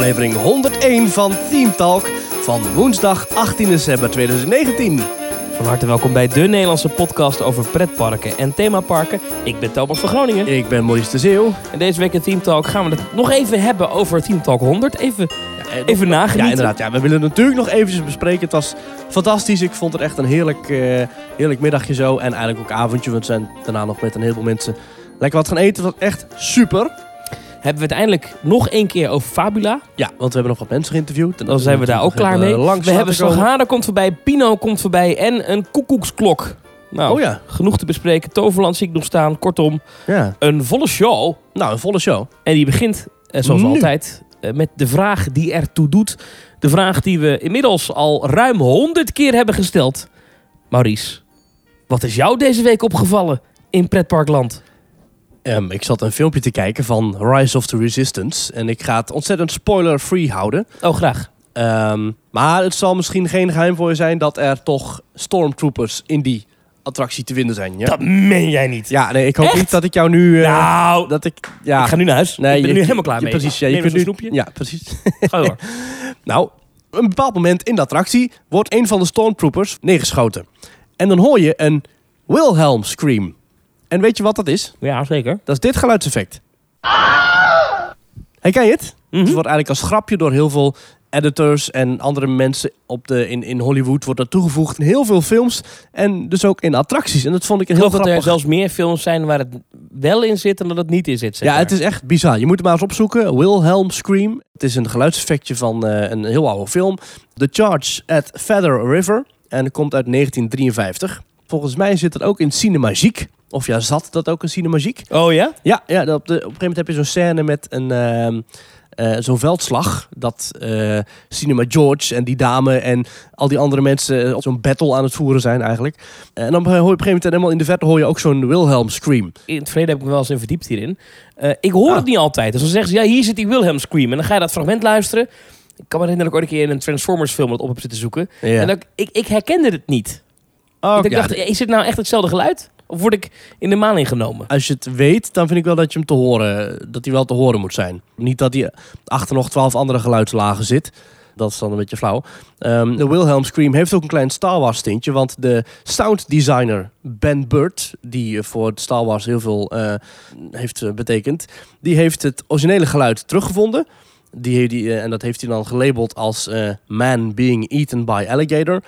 aflevering 101 van Team Talk van woensdag 18 december 2019. Van harte welkom bij de Nederlandse podcast over pretparken en themaparken. Ik ben Thomas van Groningen. Ik ben Maurice de Zeeuw. En deze week in Team Talk gaan we het nog even hebben over Team Talk 100. Even, Ja, even nagenieten. Ja, inderdaad. Ja, we willen het natuurlijk nog eventjes bespreken. Het was fantastisch. Ik vond het echt een heerlijk, eh, heerlijk middagje zo. En eigenlijk ook avondje. Want we zijn daarna nog met een heleboel mensen lekker wat gaan eten. Het was echt super. Hebben we het eindelijk nog één keer over Fabula. Ja, want we hebben nog wat mensen geïnterviewd. En Dan zijn we daar ook klaar mee. Langs We hebben. Slaghada komt voorbij, Pino komt voorbij en een koekoeksklok. Nou, Oh ja. genoeg te bespreken. Toverland zie ik nog staan. Kortom, ja. een volle show. Nou, een volle show. En die begint, eh, zoals Nu. altijd, eh, met de vraag die ertoe doet. De vraag die we inmiddels al ruim 100 keer hebben gesteld. Maurice, wat is jou deze week opgevallen in Pretparkland? Ehm, ik zat een filmpje te kijken van Rise of the Resistance. En ik ga het ontzettend spoiler-free houden. Oh, graag. Ehm, maar het zal misschien geen geheim voor je zijn dat er toch stormtroopers in die attractie te vinden zijn. Ja, Dat meen jij niet. ja nee, ik hoop Echt? niet dat ik jou nu... eh, nou, dat ik, ja, ik ga nu naar huis. Nee, ik ben je- nu helemaal klaar je- mee. Precies, ja, je kunt nu, snoepje. Ja, precies. Ga door. nou, een bepaald moment in de attractie wordt een van de stormtroopers neergeschoten. En dan hoor je een Wilhelm scream. En weet je wat dat is? Ja, zeker. Dat is dit geluidseffect. Herken je het? Mhm. Het wordt eigenlijk als grapje door heel veel editors en andere mensen op de, in, in Hollywood wordt dat toegevoegd in heel veel films en dus ook in attracties. En dat vond ik een heel geloof dat er grappig. zelfs meer films zijn waar het wel in zit dan dat het niet in zit. zeg Ja, het is echt bizar. Je moet het maar eens opzoeken. Wilhelm Scream. Het is een geluidseffectje van eh, een heel oude film. The Charge at Feather River. En het komt uit 1953. Volgens mij zit het ook in Cinemagique. Of ja, zat dat ook in Cinemagique? Oh ja? Ja, ja op, de, op een gegeven moment heb je zo'n scène met een, ehm, eh, zo'n veldslag. Dat eh, Cinema George en die dame en al die andere mensen eh, zo'n battle aan het voeren zijn eigenlijk. En dan hoor je op een gegeven moment helemaal in de verte hoor je ook zo'n Wilhelm scream. In het verleden heb ik me wel eens in verdiept hierin. Ik hoor Ah. het niet altijd. Dus dan zeggen ze, ja, hier zit die Wilhelm Scream. En dan ga je dat fragment luisteren. Ik kan me herinneren dat ik ooit een keer in een Transformers film dat op heb zitten zoeken. Ja. En ik, ik, ik herkende het niet. Oh, ik ja, dacht, is het nou echt hetzelfde geluid? Of word ik in de maan ingenomen? Als je het weet, dan vind ik wel dat je hem te horen, dat hij wel te horen moet zijn. Niet dat hij achter nog twaalf andere geluidslagen zit. Dat is dan een beetje flauw. Ehm, de Wilhelm Scream heeft ook een klein Star Wars tintje. Want de sound designer Ben Burt, die eh, voor Star Wars heel veel eh, heeft eh, betekend, die heeft het originele geluid teruggevonden. Die, die, en dat heeft hij dan gelabeld als Man Being Eaten by Alligator.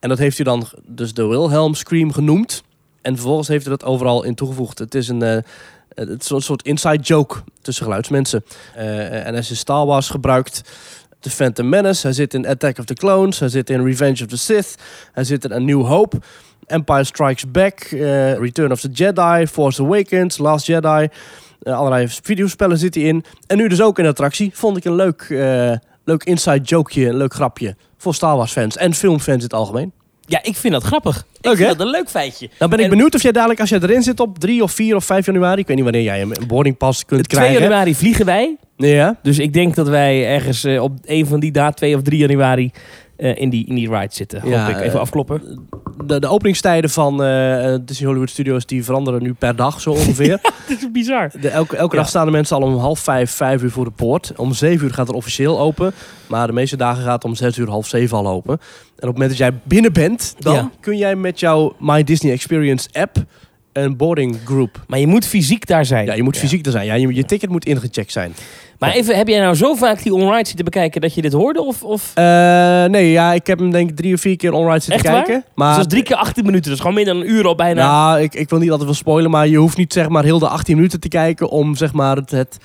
En dat heeft hij dan dus de Wilhelm Scream genoemd. En vervolgens heeft hij dat overal in toegevoegd. Het is een, eh, een soort inside joke tussen geluidsmensen. Eh, en hij is in Star Wars gebruikt. The Phantom Menace. Hij zit in Attack of the Clones. Hij zit in Revenge of the Sith. Hij zit in A New Hope. Empire Strikes Back. eh, Return of the Jedi. Force Awakens. Last Jedi. Allerlei videospellen zit hij in. En nu dus ook in de attractie. Vond ik een leuk, leuk inside jokeje. Een leuk grapje. Voor Star Wars fans. En filmfans in het algemeen. Ja, ik vind dat grappig. Ik vind dat een leuk feitje. Nou ben ik En- benieuwd of jij dadelijk, als jij erin zit op 3 of 4 of 5 januari, ik weet niet wanneer jij een boardingpas kunt 2 krijgen. januari vliegen wij. Ja. Dus ik denk dat wij ergens eh, op een van die dagen, 2 of 3 januari, eh, in, die, in die ride zitten. Hoop Ja, ik. Even eh, afkloppen. De, de openingstijden van eh, Disney Hollywood Studios die veranderen nu per dag zo ongeveer. Dit is bizar. De, elke elke Ja. dag staan de mensen al om half vijf, vijf uur voor de poort. Om zeven uur gaat het officieel open. Maar de meeste dagen gaat het om zes uur, half zeven al open. En op het moment dat jij binnen bent, dan Ja. kun jij met jouw My Disney Experience app een boarding group. Maar je moet fysiek daar zijn. Ja, je moet fysiek er zijn. Ja, je, je ticket moet ingecheckt zijn. Maar even, heb jij nou zo vaak die onride zitten bekijken dat je dit hoorde? Of, of... Eh, nee, ja, ik heb hem denk ik drie of vier keer onride zitten Echt waar? kijken. Maar dus dat is drie keer 18 minuten. Dat is gewoon meer dan een uur al bijna. Nou, ik, ik wil niet altijd veel spoilen, maar je hoeft niet zeg maar heel de 18 minuten te kijken om zeg maar het, het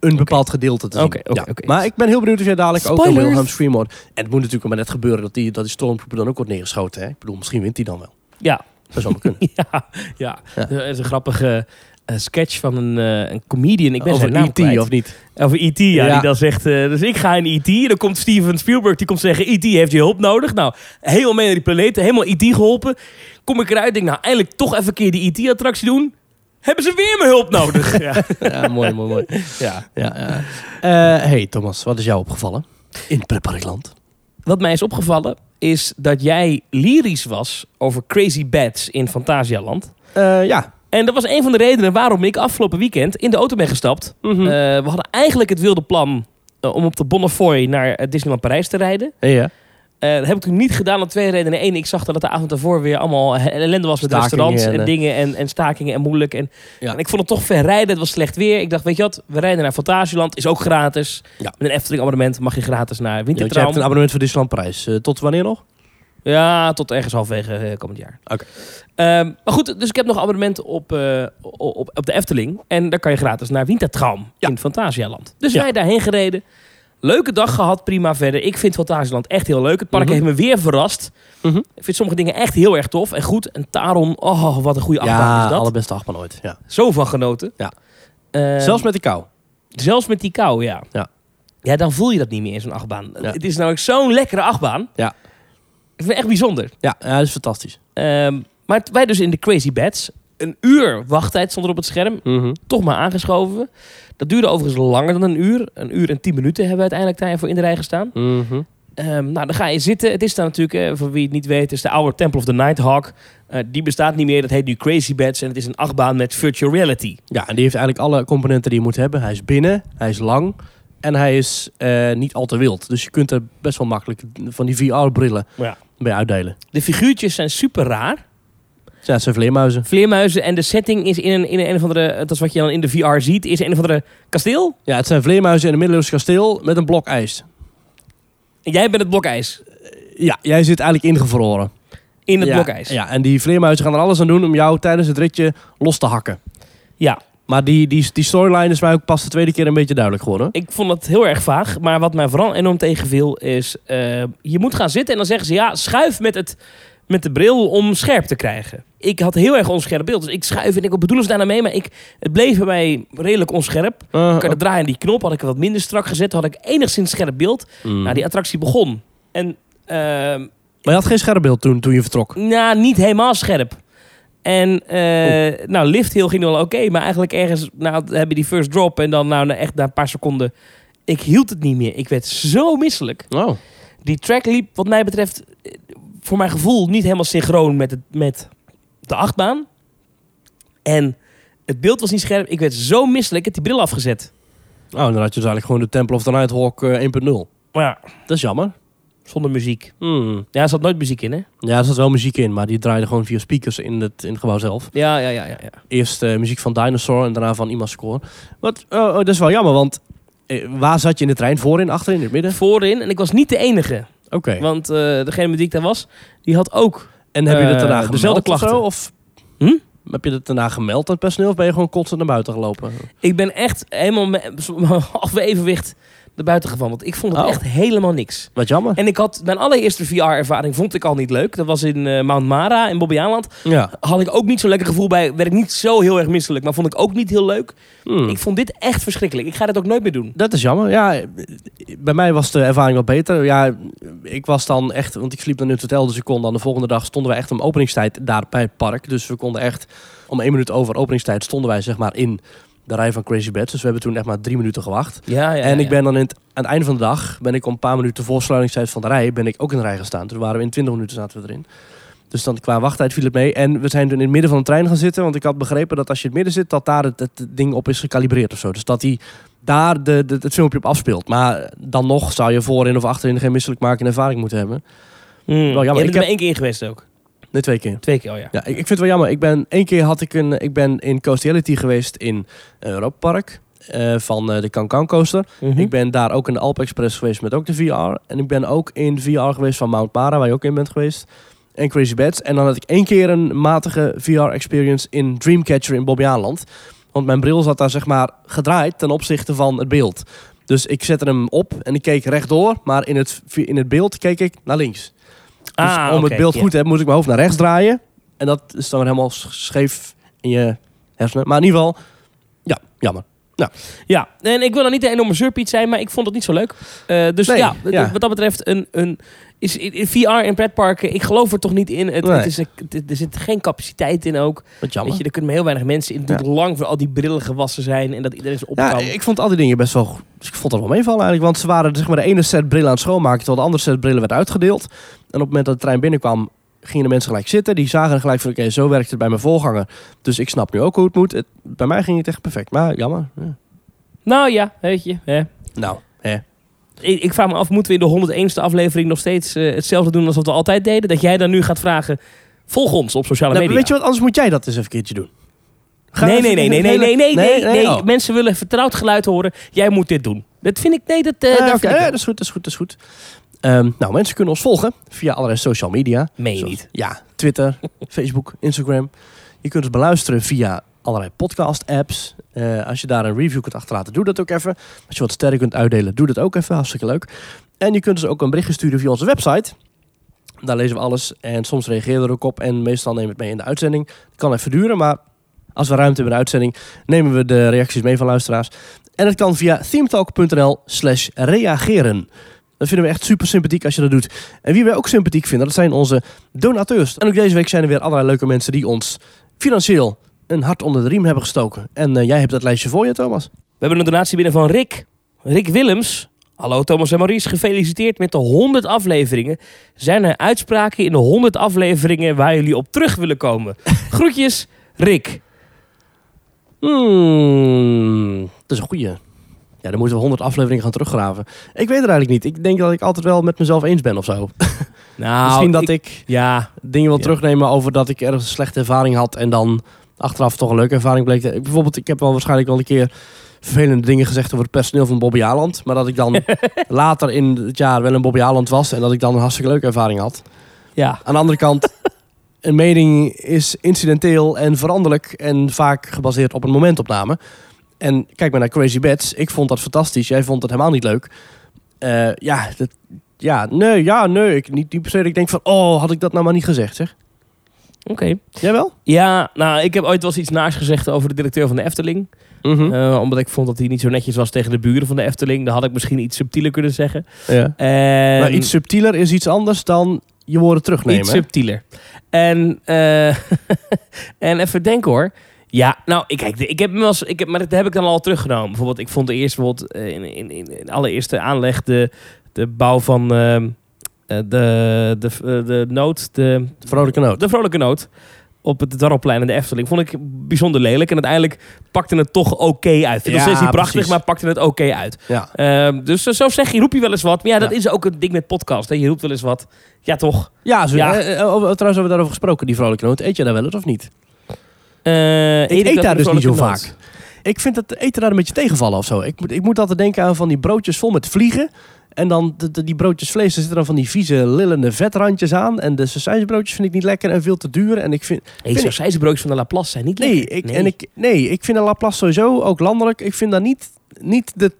een bepaald gedeelte te zien. Oké, oké. Maar ik ben heel benieuwd of jij dadelijk ook een Spoilers. Wilhelm Scream hoort. En het moet natuurlijk maar net gebeuren dat die, dat die Stormtrooper dan ook wordt neergeschoten. Hè? Ik bedoel, misschien wint hij dan wel. Ja, Dat zou maar kunnen. ja, ja. Ja. Dat is een grappige eh, sketch van een, eh, een comedian. Ik ben Over zijn naam E.T. kwijt. of niet? Over E.T. Ja, Ja. die dan zegt... eh, dus ik ga in E.T. Dan komt Steven Spielberg, die komt zeggen... E.T. heeft je hulp nodig. Nou, helemaal mee naar die planeet. Helemaal E.T. geholpen. Kom ik eruit, denk nou, eindelijk toch even een keer die E.T.-attractie doen. Hebben ze weer mijn hulp nodig? ja. Ja, mooi, mooi, mooi. ja. Ja, hey Thomas, wat is jou opgevallen? In Pretparkland. Wat mij is opgevallen, is dat jij lyrisch was over Crazy Bats in Fantasialand. Eh, ja. En dat was een van de redenen waarom ik afgelopen weekend in de auto ben gestapt. Mhm. Eh, we hadden eigenlijk het wilde plan eh, om op de Bonnefoy naar Disneyland Parijs te rijden. Ja. Eh, dat heb ik toen niet gedaan om twee redenen. Eén, ik zag dat het de avond daarvoor weer allemaal ellende was met Stakingen restaurants en, en, eh, dingen en, en stakingen en moeilijk. En, Ja. en ik vond het toch ver rijden. Het was slecht weer. Ik dacht, weet je wat, we rijden naar Fantasieland. Is ook gratis. Ja. Met een Efteling abonnement mag je gratis naar Ja, want je Wintertraum. hebt een abonnement voor Disneyland Parijs. Eh, tot wanneer nog? Ja, tot ergens halverwege komend jaar. Oké. Ehm, maar goed, dus ik heb nog abonnement op, op, op de Efteling. En daar kan je gratis naar Wintertraum Ja. in Fantasialand. Dus wij daarheen gereden. Leuke dag gehad, prima verder. Ik vind Fantasieland echt heel leuk. Het park Mhm. heeft me weer verrast. Mhm. Ik vind sommige dingen echt heel erg tof en goed. En Taron, oh, wat een goede achtbaan Ja, is dat. allerbeste achtbaan ooit. Ja. Zo van genoten. Ja. Ehm, Zelfs met die kou. zelfs met die kou, ja. Ja. Ja, dan voel je dat niet meer in zo'n achtbaan. Ja. Het is namelijk zo'n lekkere achtbaan. Ja. Ik vind het echt bijzonder. Ja, ja, dat is fantastisch. Ehm, maar wij dus in de Crazy Bats. Een uur wachttijd stond er op het scherm. Mhm. Toch maar aangeschoven. Dat duurde overigens langer dan een uur. Een uur en tien minuten hebben we uiteindelijk daarvoor in de rij gestaan. Mhm. Ehm, nou, dan ga je zitten. Het is dan natuurlijk, eh, voor wie het niet weet, is de oude Temple of the Nighthawk. Eh die bestaat niet meer. Dat heet nu Crazy Bats. En het is een achtbaan met virtual reality. Ja, en die heeft eigenlijk alle componenten die je moet hebben. Hij is binnen, hij is lang en hij is eh, niet al te wild. Dus je kunt er best wel makkelijk van die VR-brillen Ja. mee uitdelen. De figuurtjes zijn super raar. Ja, het zijn vleermuizen. Vleermuizen. En de setting is in een, in een, een of andere... Dat is wat je dan in de VR ziet. Is een of andere kasteel. Ja, het zijn vleermuizen in een middeleeuws kasteel met een blok ijs. En jij bent het blok ijs. Ja, jij zit eigenlijk ingevroren. In het ja, blok ijs. Ja, en die vleermuizen gaan er alles aan doen om jou tijdens het ritje los te hakken. ja. Maar die, die, die storyline is mij ook pas de tweede keer een beetje duidelijk geworden. Ik vond het heel erg vaag. Maar wat mij vooral enorm tegenviel is... eh, je moet gaan zitten en dan zeggen ze... Ja, schuif met, het, met de bril om scherp te krijgen. Ik had heel erg onscherp beeld. Dus ik schuif en ik wat bedoelen ze daar nou mee? Maar ik, het bleef bij mij redelijk onscherp. Uh, Ik had het draaien aan die knop. Had ik wat minder strak gezet. Had ik enigszins scherp beeld. mm. Nou, die attractie begon. En... ehm, Maar je had geen scherp beeld toen, toen je vertrok. Nou, niet helemaal scherp. En eh, nou, lift heel ging wel oké, maar eigenlijk ergens, nou, dan heb je die first drop en dan nou, echt na een paar seconden, ik hield het niet meer. Ik werd zo misselijk. Oh. Die track liep, wat mij betreft, voor mijn gevoel niet helemaal synchroon met, het, met de achtbaan. En het beeld was niet scherp. Ik werd zo misselijk. Ik heb die bril afgezet. Oh, dan had je dus eigenlijk gewoon de Temple of the Nighthawk eh, 1.0. Maar ja, Dat is jammer. zonder muziek. Hmm. Ja, er zat nooit muziek in, hè? Ja, er zat wel muziek in, maar die draaide gewoon via speakers in het, in het gebouw zelf. Ja, ja, ja, ja. ja. Eerst eh, muziek van Dinosaur en daarna van Imascore. Wat, oh, oh, dat is wel jammer, want eh, waar zat je in de trein? Voorin, achterin, in het midden? Voorin, en ik was niet de enige. Oké. Want degene met wie ik daar was, die had ook En heb je eh, het daarna gemeld dezelfde of klachten. Of Hm? heb je het daarna gemeld aan het personeel? Of ben je gewoon constant naar buiten gelopen? Ik ben echt helemaal half evenwicht naar buiten gewandeld. Ik vond het Oh. echt helemaal niks. Wat jammer. En ik had mijn allereerste VR-ervaring vond ik al niet leuk. Dat was in eh, Mount Mara in Bobbejaanland. Ja. Had ik ook niet zo'n lekker gevoel bij. Werd ik niet zo heel erg misselijk, maar vond ik ook niet heel leuk. Hmm. Ik vond dit echt verschrikkelijk. Ik ga dit ook nooit meer doen. Dat is jammer. Ja, bij mij was de ervaring wat beter. Ja, ik was dan echt, want ik sliep dan in het hotel, dus ik kon dan de volgende dag stonden we echt om openingstijd daar bij het park. Dus we konden echt om één minuut over openingstijd stonden wij zeg maar in de rij van Crazy Beds. Dus we hebben toen echt maar drie minuten gewacht. Ja, ja, en ik ben dan in het, aan het einde van de dag, ben ik om een paar minuten voor sluitingstijd van de rij, ben ik ook in de rij gestaan. Toen waren we in 20 minuten zaten we erin. Dus dan qua wachttijd viel het mee. En we zijn toen in het midden van de trein gaan zitten. Want ik had begrepen dat als je in het midden zit, dat daar het, het ding op is gecalibreerd of zo. Dus dat hij daar de, de, het filmpje op afspeelt. Maar dan nog zou je voorin of achterin geen misselijk maken ervaring moeten hebben. Hmm. Wel jammer. Je bent Ik er heb- één keer geweest ook. Nee, twee keer. Twee keer al, ja. Ja, ik, ik vind het wel jammer. Ik ben één keer had ik een. Ik ben in Coastiality geweest in Europa Park. eh, van eh, de Cancan Coaster. Mhm. Ik ben daar ook in de Alp Express geweest met ook de VR. En ik ben ook in VR geweest van Mount Mara, waar je ook in bent geweest. En Crazy Beds. En dan had ik één keer een matige VR-experience in Dreamcatcher in Bobbejaanland. Want mijn bril zat daar zeg maar gedraaid ten opzichte van het beeld. Dus ik zette hem op en ik keek rechtdoor. Maar in het, in het beeld keek ik naar links. Dus Ah, om het beeld goed te hebben, moet ik mijn hoofd naar rechts draaien. En dat is dan helemaal sch- scheef in je hersenen. Maar in ieder geval, ja, jammer. Ja, en ik wil dan niet een enorme zeurpiet zijn, maar ik vond het niet zo leuk. Eh, dus Nee, ja, ja. wat dat betreft, een, een, is in VR in pretparken, ik geloof er toch niet in. Het, Nee. het is, het- er zit geen capaciteit in ook. Wat jammer. Weet je, er kunnen maar heel weinig mensen in. Het duurt Ja. lang voor al die brillen gewassen zijn en dat iedereen ze op Ja, kan. ik vond al die dingen best wel. Dus ik vond dat wel meevallen eigenlijk. Want ze waren zeg maar, de ene set brillen aan het schoonmaken... terwijl de andere set brillen werd uitgedeeld. En op het moment dat de trein binnenkwam... gingen de mensen gelijk zitten. Die zagen gelijk van... oké, zo werkt het bij mijn voorganger. Dus ik snap nu ook hoe het moet. Het- bij mij ging het echt perfect. Maar jammer. Ja. Nou ja, weet je. Hè. Nou, hè. Ik, ik vraag me af, moeten we in de 101ste aflevering nog steeds eh, hetzelfde doen als wat we altijd deden? Dat jij dan nu gaat vragen, volg ons op sociale Nou, media. weet je wat, anders moet jij dat eens even een keertje doen. Ga nee, nee, nee, nee, nee, nee, nee, nee, nee. oh. Mensen willen vertrouwd geluid horen. Jij moet dit doen. Dat vind ik, nee, dat, eh Eh, vind ik ja, wel. dat is goed, dat is goed, dat is goed. Ehm, nou, mensen kunnen ons volgen via allerlei social media. Meen je Zoals- niet. Ja, Twitter, Facebook, Instagram. Je kunt ons beluisteren via allerlei podcast-apps. Eh, als je daar een review kunt achterlaten, doe dat ook even. Als je wat sterren kunt uitdelen, doe dat ook even. Hartstikke leuk. En je kunt dus ook een berichtje sturen via onze website. Daar lezen we alles en soms reageren we er ook op. En meestal nemen we het mee in de uitzending. Het kan even duren, maar als we ruimte hebben in de uitzending... nemen we de reacties mee van luisteraars. En dat kan via themetalk.nl slash reageren. Dat vinden we echt super sympathiek als je dat doet. En wie wij ook sympathiek vinden, dat zijn onze donateurs. En ook deze week zijn er weer allerlei leuke mensen die ons financieel een hart onder de riem hebben gestoken. En eh, jij hebt dat lijstje voor je, Thomas. We hebben een donatie binnen van Rick. Rick Willems. Hallo Thomas en Maurice, gefeliciteerd met de 100 afleveringen. Zijn er uitspraken in de 100 afleveringen waar jullie op terug willen komen? Groetjes, Rick. Hmm, dat is een goeie. Ja, dan moeten we 100 afleveringen gaan teruggraven. Ik weet het eigenlijk niet. Ik denk dat ik altijd wel met mezelf eens ben of zo. Nou, Misschien dat ik, Ja, dingen wil Ja. terugnemen over dat ik ergens een slechte ervaring had en dan achteraf toch een leuke ervaring bleek. te- Bijvoorbeeld, ik heb wel waarschijnlijk wel een keer vervelende dingen gezegd over het personeel van Bobby Aland. Maar dat ik dan later in het jaar wel een Bobby Aland was en dat ik dan een hartstikke leuke ervaring had. ja. Aan de andere kant, een mening is incidenteel en veranderlijk en vaak gebaseerd op een momentopname. En kijk maar naar Crazy Bats. Ik vond dat fantastisch. Jij vond het helemaal niet leuk. Eh, ja, dat, ja, nee, ja, nee. Ik, niet, niet per se dat ik denk van, oh, had ik dat nou maar niet gezegd, zeg. Oké. Jij wel? Ja, nou, ik heb ooit wel eens iets naars gezegd over de directeur van de Efteling. Mhm. Eh, omdat ik vond dat hij niet zo netjes was tegen de buren van de Efteling. Dan had ik misschien iets subtieler kunnen zeggen. ja. En Maar iets subtieler is iets anders dan je woorden terugnemen. Iets subtieler. En, eh, en even denken hoor. Ja, nou, ik, kijk, ik heb hem wel eens, ik heb, maar dat heb ik dan al teruggenomen. Bijvoorbeeld, ik vond eerst bijvoorbeeld eh, in, in, in, allereerste aanleg de, de bouw van eh, de, de, eh, de nood, de, Vrolijke noot. de vrolijke noot op het Darrelplein in de Efteling. Vond ik bijzonder lelijk. En uiteindelijk pakte het toch oké uit. Het Ja, steeds niet prachtig, precies. maar pakte het oké uit. Ja. Ehm, dus zo zeg je, roep je wel eens wat. Maar ja, dat Ja. is ook een ding met podcast. Hè. Je roept wel eens wat. Ja, toch? Ja, zo, Ja. eh, trouwens hebben we daarover gesproken, die vrolijke noot. Eet je daar wel eens of niet? Eh, Ik eet daar dus niet zo vaak. Ik vind het eten daar een beetje tegenvallen of zo. Ik moet, ik moet altijd denken aan van die broodjes vol met vliegen. En dan de, de- die broodjes vlees, er zitten dan van die vieze, lillende vetrandjes aan. En de sausijsbroodjes vind ik niet lekker en veel te duur. En ik vind... Hey, Vind zijzenbroodjes van de Laplace zijn niet Nee, lekker. ik, En ik, nee, ik vind een Laplace sowieso, ook landelijk, ik vind daar niet, niet de...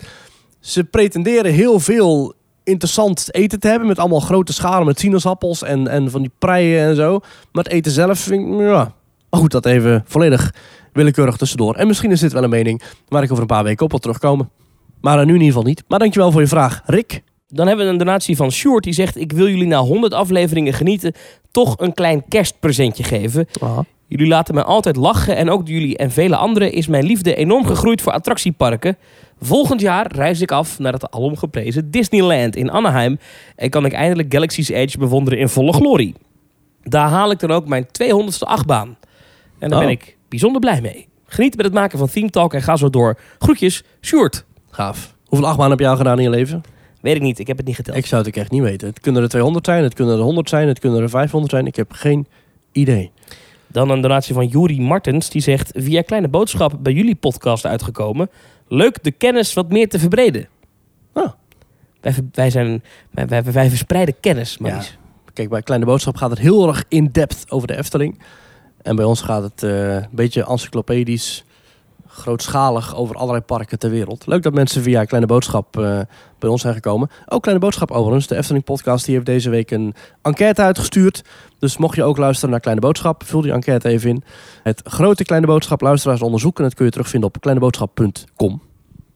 Ze pretenderen heel veel interessant eten te hebben. Met allemaal grote schalen met sinaasappels en, en van die preien en zo. Maar het eten zelf vind ik, ja... Maar goed, dat even volledig willekeurig tussendoor. En misschien is dit wel een mening waar ik over een paar weken op wil terugkomen. Maar eh, nu in ieder geval niet. Maar dankjewel voor je vraag, Rick. Dan hebben we een donatie van Sjoerd. Die zegt, ik wil jullie na 100 afleveringen genieten... toch een klein kerstpresentje geven. Jullie laten me altijd lachen. En ook door jullie en vele anderen is mijn liefde enorm gegroeid voor attractieparken. Volgend jaar reis ik af naar het alomgeprezen Disneyland in Anaheim. En kan ik eindelijk Galaxy's Edge bewonderen in volle glorie. Daar haal ik dan ook mijn 200ste achtbaan. En daar Oh. ben ik bijzonder blij mee. Geniet met het maken van Theme Talk en ga zo door. Groetjes, Sjoerd. Gaaf. Hoeveel achtbaan heb je al gedaan in je leven? Weet ik niet, ik heb het niet geteld. Ik zou het ook echt niet weten. Het kunnen er 200 zijn, het kunnen er 100 zijn, het kunnen er 500 zijn. Ik heb geen idee. Dan een donatie van Juri Martens. Die zegt, via Kleine Boodschap bij jullie podcast uitgekomen. Leuk de kennis wat meer te verbreden. Ah. Wij, wij, zijn, wij, wij, wij verspreiden kennis, Maurice. Kijk, bij Kleine Boodschap gaat het heel erg in-depth over de Efteling. En bij ons gaat het eh, een beetje encyclopedisch, grootschalig over allerlei parken ter wereld. Leuk dat mensen via Kleine Boodschap eh, bij ons zijn gekomen. Ook Kleine Boodschap overigens, de Efteling podcast, die heeft deze week een enquête uitgestuurd. Dus mocht je ook luisteren naar Kleine Boodschap, vul die enquête even in. Het grote Kleine Boodschap luisteraarsonderzoek en dat kun je terugvinden op kleineboodschap.com.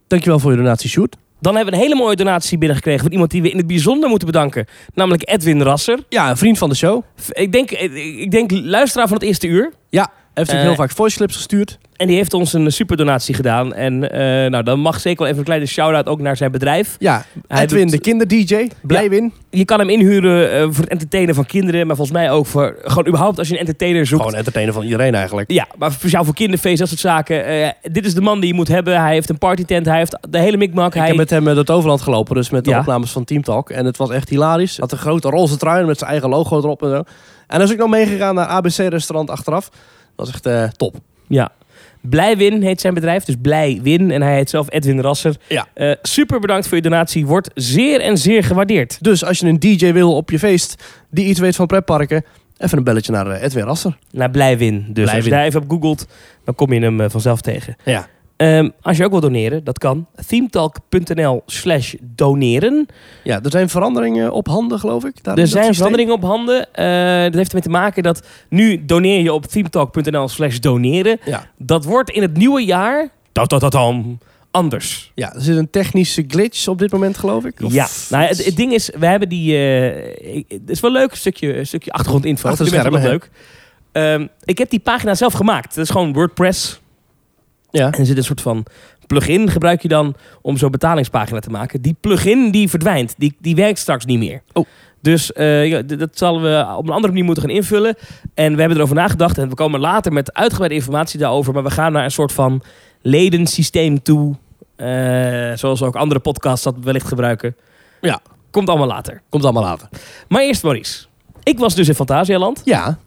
Dankjewel voor je donatie, Sjoerd. Dan hebben we een hele mooie donatie binnengekregen van iemand die we in het bijzonder moeten bedanken. Namelijk Edwin Rasser. Ja, een vriend van de show. Ik denk, ik denk luisteraar van het eerste uur. Ja. Heeft ook Eh, heel vaak voice clips gestuurd. En die heeft ons een superdonatie gedaan. En eh, nou, dan mag zeker wel even een kleine shout-out ook naar zijn bedrijf. Ja, Hij Edwin, doet- de kinder-dj. Blijwin. Je kan hem inhuren eh, voor het entertainen van kinderen. Maar volgens mij ook voor... Gewoon überhaupt als je een entertainer zoekt. Gewoon entertainer van iedereen eigenlijk. Ja, maar speciaal voor kinderfeest, dat soort zaken. Eh, dit is de man die je moet hebben. Hij heeft een partytent. Hij heeft de hele mikmak. Ik Hij... heb met hem eh, door het overland gelopen, dus met de Ja. opnames van Team Talk. En het was echt hilarisch. Had een grote roze trui met zijn eigen logo erop en zo. En dan is ook nog meegegaan naar ABC-restaurant achteraf. Dat was echt eh, top. Ja. Blijwin heet zijn bedrijf, dus Blijwin. En hij heet zelf Edwin Rasser. Ja. Eh, super bedankt voor je donatie. Wordt zeer en zeer gewaardeerd. Dus als je een DJ wil op je feest die iets weet van pretparken, even een belletje naar eh, Edwin Rasser. Naar Blijwin. Dus als je Blijwin. daar even op googelt, dan kom je hem vanzelf tegen. Ja. Ehm, als je ook wil doneren, dat kan. themetalk.nl slash doneren. Ja, er zijn veranderingen op handen, geloof ik. daar Er dat zijn systeem. veranderingen op handen. Eh, dat heeft ermee te maken dat nu doneer je op themetalk.nl slash doneren. Ja. Dat wordt in het nieuwe jaar ta-ta-ta-tam, anders. ja, er zit een technische glitch op dit moment, geloof ik. Of- Ja, nou, het, het ding is, we hebben die. ik- het is wel leuk, een stukje, een stukje achtergrondinfo. Achter mensen schermen, wel leuk. Ehm, ik heb die pagina zelf gemaakt. Het is gewoon WordPress. Ja. En er zit een soort van plugin, gebruik je dan om zo'n betalingspagina te maken. Die plugin die verdwijnt, die, die werkt straks niet meer. Oh. Dus eh, ja, dat zullen we op een andere manier moeten gaan invullen. En we hebben erover nagedacht en we komen later met uitgebreide informatie daarover. Maar we gaan naar een soort van ledensysteem toe. eh, zoals ook andere podcasts dat wellicht gebruiken. Ja. Komt allemaal later. Komt allemaal later. Maar eerst Maurice. Ik was dus in Fantasialand. Ja.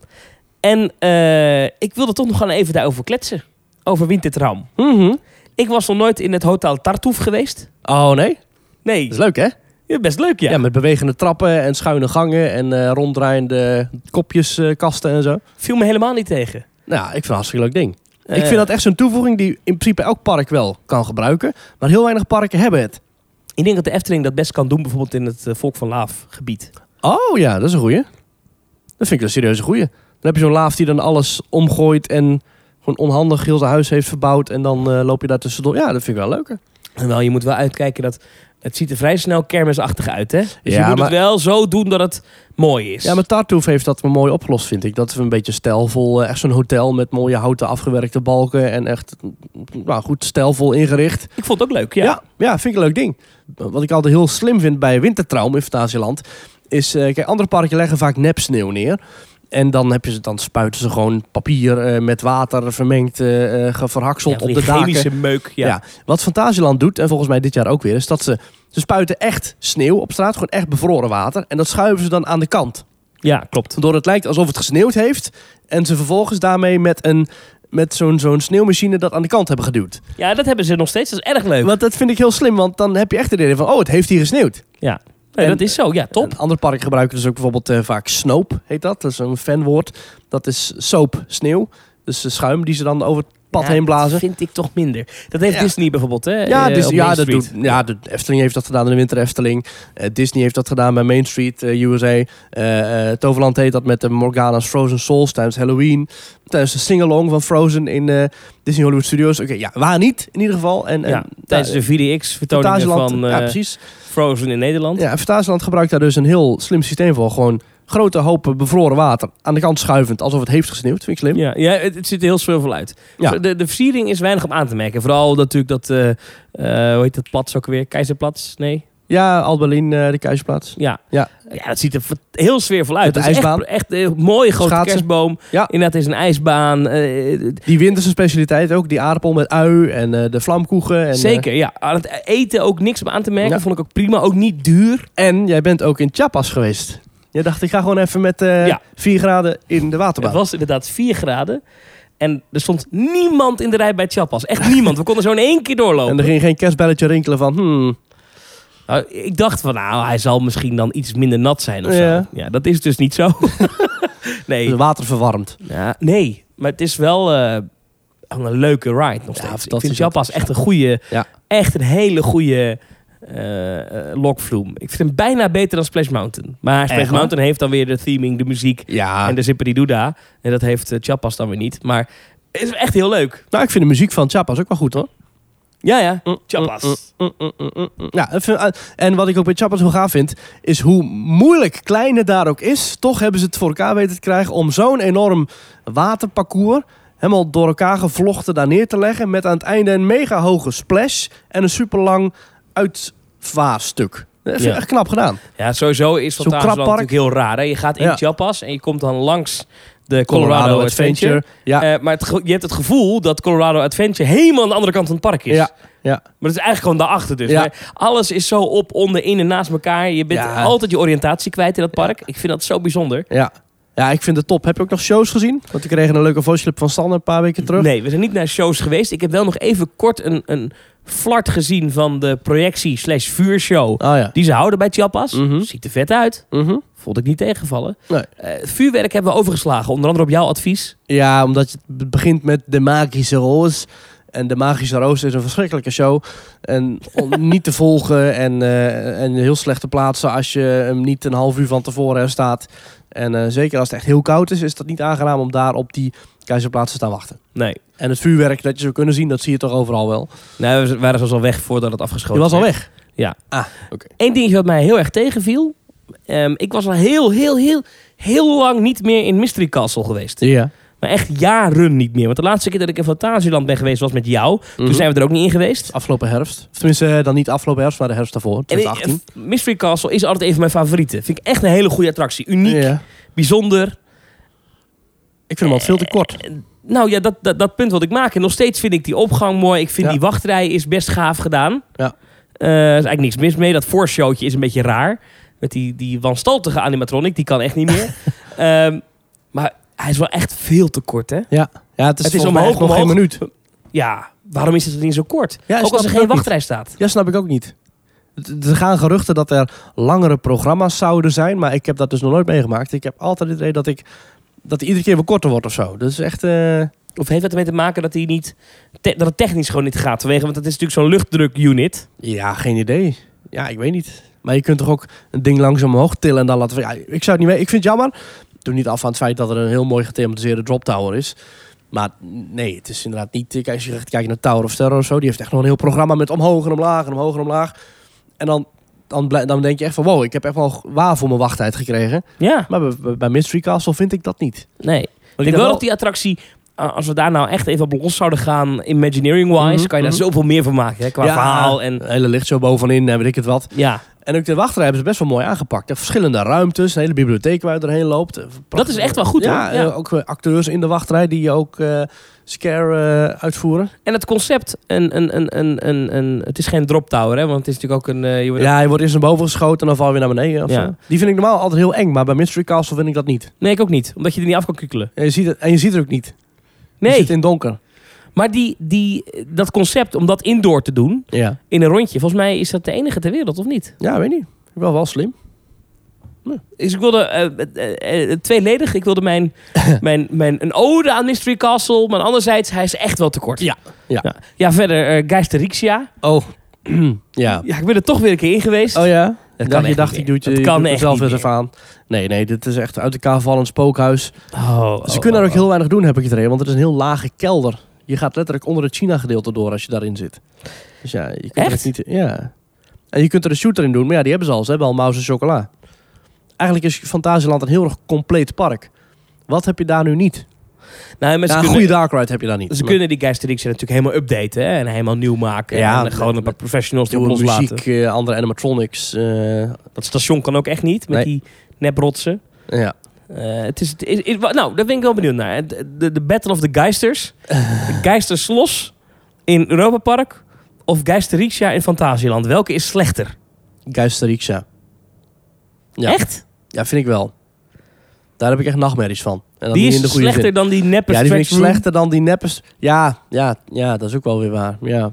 En eh, ik wilde toch nog gaan even daarover kletsen. Over Wintertraum. Mhm. Ik was nog nooit in het Hotel Tartuffe geweest. Oh nee, Nee, dat is leuk hè? Ja, best leuk, ja. Ja, met bewegende trappen en schuine gangen en eh, ronddraaiende kopjeskasten en zo. Viel me helemaal niet tegen. Nou, ik vind het een hartstikke leuk ding. ik Eh, vind dat echt zo'n toevoeging die in principe elk park wel kan gebruiken. Maar heel weinig parken hebben het. Ik denk dat de Efteling dat best kan doen, bijvoorbeeld in het eh, Volk van Laaf gebied. Oh ja, dat is een goeie. Dat vind ik een serieuze goeie. Dan heb je zo'n laaf die dan alles omgooit en gewoon onhandig heel zijn huis heeft verbouwd. En dan eh, loop je daar tussendoor. Ja, dat vind ik wel leuker. En wel, je moet wel uitkijken dat... Het ziet er vrij snel kermisachtig uit, hè? Dus Ja, je moet maar- het wel zo doen dat het mooi is. Ja, maar Tartuffe heeft dat wel mooi opgelost, vind ik. Dat is een beetje stijlvol. eh, Echt zo'n hotel met mooie houten afgewerkte balken. En echt nou, goed stijlvol ingericht. Ik vond het ook leuk, ja. Ja. ja, vind ik een leuk ding. Wat ik altijd heel slim vind bij Wintertraum in Fantasieland... is, eh, kijk, andere parken leggen vaak nepsneeuw neer. En dan, heb je ze, dan spuiten ze gewoon papier eh, met water vermengd, eh, verhakseld Ja, op de daken. chemische meuk, ja. Ja. Wat Fantasieland doet, en volgens mij dit jaar ook weer... is dat ze, ze spuiten echt sneeuw op straat. Gewoon echt bevroren water. En dat schuiven ze dan aan de kant. Ja, klopt. Waardoor het lijkt alsof het gesneeuwd heeft. En ze vervolgens daarmee met, een, met zo'n zo'n sneeuwmachine dat aan de kant hebben geduwd. Ja, dat hebben ze nog steeds. Dat is erg leuk. Want dat vind ik heel slim, want dan heb je echt het idee van... oh, het heeft hier gesneeuwd. Ja, nee, En- dat is zo. Ja, top. Een ander park gebruiken dus ook bijvoorbeeld eh, vaak snoop, heet dat. Dat is een fanwoord. Dat is soap, sneeuw. Dus de schuim die ze dan over pad Ja, heen blazen. Dat vind ik toch minder. Dat heeft Ja. Disney bijvoorbeeld, hè? Ja, dus, op ja, dat doet, ja, de Efteling heeft dat gedaan in de Winter Efteling. Eh, Disney heeft dat gedaan bij Main Street, eh, USA. Toverland heet dat met de Morgana's Frozen Souls tijdens Halloween. Tijdens de sing-along van Frozen in Disney Hollywood Studios. Oké, ja, waar niet in ieder geval. En, Ja, en, tijdens de Fantasieland, van ja, precies. Frozen in Nederland. Ja, en Fantasieland gebruikt daar dus een heel slim systeem voor. Gewoon grote hopen bevroren water aan de kant schuivend, alsof het heeft gesneeuwd. Vind ik slim. Ja, ja het, het ziet er heel zoveel uit. Ja. De, de versiering is weinig op aan te merken. Vooral natuurlijk dat, eh eh, hoe heet dat plat ook weer? Keizerplatz? Nee? Ja, Albelin, eh, de Keizerplaats. Ja. Ja. ja, dat ziet er heel sfeervol uit. Met de Dat is ijsbaan. Echt, echt een mooie grote Schaatsen. kerstboom. Ja. Inderdaad, is een ijsbaan. Die winterse specialiteit ook. Die aardappel met ui en de vlamkoegen. En, zeker, ja. Aan het eten ook niks op aan te merken. Ja. Vond ik ook prima. Ook niet duur. En jij bent ook in Chiapas geweest. Je dacht, ik ga gewoon even met eh Ja. 4 graden in de waterbaan. Het was inderdaad 4 graden. En er stond niemand in de rij bij Chapas. Echt niemand. We konden zo in één keer doorlopen. En er ging geen kerstbelletje rinkelen van... Hmm, Nou, ik dacht van, nou, hij zal misschien dan iets minder nat zijn of Ja. zo. Ja, dat is dus niet zo. nee. het water verwarmd. Ja, nee, maar het is wel eh, een leuke ride nog Ja, steeds. ik vind ook. echt een goede, Ja. echt een hele goede lokvloem. Ik vind hem bijna beter dan Splash Mountain. Maar Splash Echt? Mountain heeft dan weer de theming, de muziek Ja. en de zipperidoeda. En dat heeft uh, Chapas dan weer niet. Maar het is echt heel leuk. Nou, ik vind de muziek van Chiapas ook wel goed hoor. Ja, ja. Mm, mm, mm, eh, en wat ik ook bij Chiapas heel gaaf vind... is hoe moeilijk klein het daar ook is... toch hebben ze het voor elkaar weten te krijgen... om zo'n enorm waterparcours helemaal door elkaar gevlochten daar neer te leggen. Met aan het einde een mega hoge splash en een super lang uitvaarstuk. Dat is Ja. echt knap gedaan. Ja, sowieso is Fantasieland natuurlijk heel raar. Hè? Je gaat in Ja. Chiapas en je komt dan langs de Colorado, Adventure. Ja, Eh, maar het, je hebt het gevoel dat Colorado Adventure helemaal aan de andere kant van het park is. ja, ja. Maar het is eigenlijk gewoon daarachter dus. Ja. Alles is zo op, onder, in en naast elkaar. Je bent Ja. altijd je oriëntatie kwijt in dat park. Ik vind dat zo bijzonder. Ja. Ja, ik vind het top. Heb je ook nog shows gezien? Want ik kreeg een leuke voice clip van Stan een paar weken terug. Nee, we zijn niet naar shows geweest. Ik heb wel nog even kort een, een flart gezien van de projectie slash vuurshow. Oh ja. Die ze houden bij Chiapas. Mhm. Ziet er vet uit. Mhm. Vond ik niet tegenvallen. Nee. Eh, vuurwerk hebben we overgeslagen. Onder andere op jouw advies. Ja, omdat het begint met de magische roos. En de magische roos is een verschrikkelijke show. En om niet te volgen en, eh, en heel slecht te plaatsen als je hem niet een half uur van tevoren er staat. En eh, zeker als het echt heel koud is, is dat niet aangenaam om daar op die keizerplaats te staan wachten. Nee. En het vuurwerk dat je zou kunnen zien, dat zie je toch overal wel. Nou, we waren zelfs al weg voordat het Je afgeschoten was al werd. weg. Ja. Ah, oké. Eén dingetje wat mij heel erg tegenviel. Ehm, ik was al heel, heel, heel, heel lang niet meer in Mystery Castle geweest. Ja. Maar echt jaren niet meer. Want de laatste keer dat ik in Fantasieland ben geweest was met jou. Toen zijn we er ook niet in geweest. Afgelopen herfst. Of tenminste, eh, dan niet afgelopen herfst, maar de herfst daarvoor. En, 2018. eh, Mystery Castle is altijd een van mijn favorieten. Vind ik echt een hele goede attractie. Uniek, Ja. bijzonder. Ik vind hem al veel te kort. Nou ja, dat, dat, dat punt wat ik maak. En nog steeds vind ik die opgang mooi. Ik vind Ja. die wachtrij is best gaaf gedaan. Ja. Eh, er is eigenlijk niks mis mee. Dat voorshowtje is een beetje raar. Met die, die wanstaltige animatronic. Die kan echt niet meer. Ehm, maar hij is wel echt veel te kort, hè? Ja, ja het is, Het omhoog, nog geen minuut. Ja, waarom is het niet zo kort? Ja, ook als er geen niet. wachtrij staat. Ja, snap ik ook niet. Er gaan geruchten dat er langere programma's zouden zijn, maar ik heb dat dus nog nooit meegemaakt. Ik heb altijd het idee dat ik dat iedere keer weer korter wordt of zo. Dat is echt. eh, Of heeft het ermee te maken dat, hij niet dat het technisch gewoon niet gaat? Vanwege, want het is natuurlijk zo'n luchtdruk-unit. ja, geen idee. Ja, ik weet niet. Maar je kunt toch ook een ding langzaam omhoog tillen en dan laten. Ja, ik zou het niet mee. Ik vind het jammer. Doe niet af van het feit dat er een heel mooi gethematiseerde drop tower is. Maar nee, het is inderdaad niet. Kijk, als je kijkt naar Tower of Terror of zo, die heeft echt nog een heel programma met omhoog en omlaag en omhoog en omlaag. En dan, dan, dan denk je echt van wow, ik heb echt wel waar voor mijn wachttijd gekregen. Ja, Maar bij, Mystery Castle vind ik dat niet. nee. Ik denk wel dat die attractie, als we daar nou echt even op los zouden gaan, Imagineering-wise, Mhm, kan je daar mhm. zoveel meer van maken. Hè? Qua Ja. verhaal en... Hele lichtshow bovenin en weet ik het wat. Ja, En ook de wachtrij hebben ze best wel mooi aangepakt. Er verschillende ruimtes, een hele bibliotheek waar je doorheen loopt. Dat is echt wel goed, ja, hoor. Ja. eh, ook eh, acteurs in de wachtrij die ook eh, scare eh, uitvoeren. en het concept, een, een, een, een, een, een, het is geen drop tower, hè? want het is natuurlijk ook een... eh, je wordt- Ja, je wordt eerst naar boven geschoten en dan val je weer naar beneden. Of Ja. zo. Die vind ik normaal altijd heel eng, maar bij Mystery Castle vind ik dat niet. Nee, ik ook niet, omdat je er niet af kan kukelen. En je ziet het, en je ziet het ook niet. Je Nee, zit in donker. Maar die, die, dat concept om dat indoor te doen, Ja, in een rondje, volgens mij is dat de enige ter wereld, of niet? ja weet niet. Wel wel slim. Dus ik wilde eh, eh, eh, tweeledig. Ik wilde mijn, mijn, mijn een ode aan Mystery Castle, maar anderzijds hij is echt wel te kort. Ja, ja. Ja, ja verder Geisterixia. Oh, ja. Ja, ik ben er toch weer een keer in geweest. Oh ja? Dat kan je echt dacht, die doet je, Dat kan echt zelf eens even aan. Nee, nee, dit is echt uit elkaar vallend spookhuis. Oh, Ze oh, kunnen er oh, ook heel weinig doen, heb ik het idee. Want het is een heel lage kelder. Je gaat letterlijk onder het China-gedeelte door als je daarin zit. Dus ja, je kunt Echt? het niet... Ja. En je kunt er een shooter in doen. Maar ja, die hebben ze al. Ze hebben al Mouse en Chocola. Eigenlijk is Fantasieland een heel erg compleet park. Wat heb je daar nu niet? Nou, Ja, een goede dark ride heb je daar niet. ze Maar kunnen die Geisterixia natuurlijk helemaal updaten hè, en helemaal nieuw maken. Ja, en gewoon een paar professionals die loslaten. muziek, eh, andere animatronics. eh, Dat station kan ook echt niet met Nee. die neprotsen. ja. Eh, het is, het is, is- nou, daar ben ik wel benieuwd naar. De, Battle of the Geisters. de Geisterslos in Europa Park of Geisterixia in Fantasieland. Welke is slechter? Geisterixia. Ja. Echt? Ja, vind ik wel. Daar heb ik echt nachtmerries van. En dan Die is in de goede slechter zin. dan die neppe Ja, die vind ik slechter dan die neppes. Ja, ja, ja, dat is ook wel weer waar. Ja,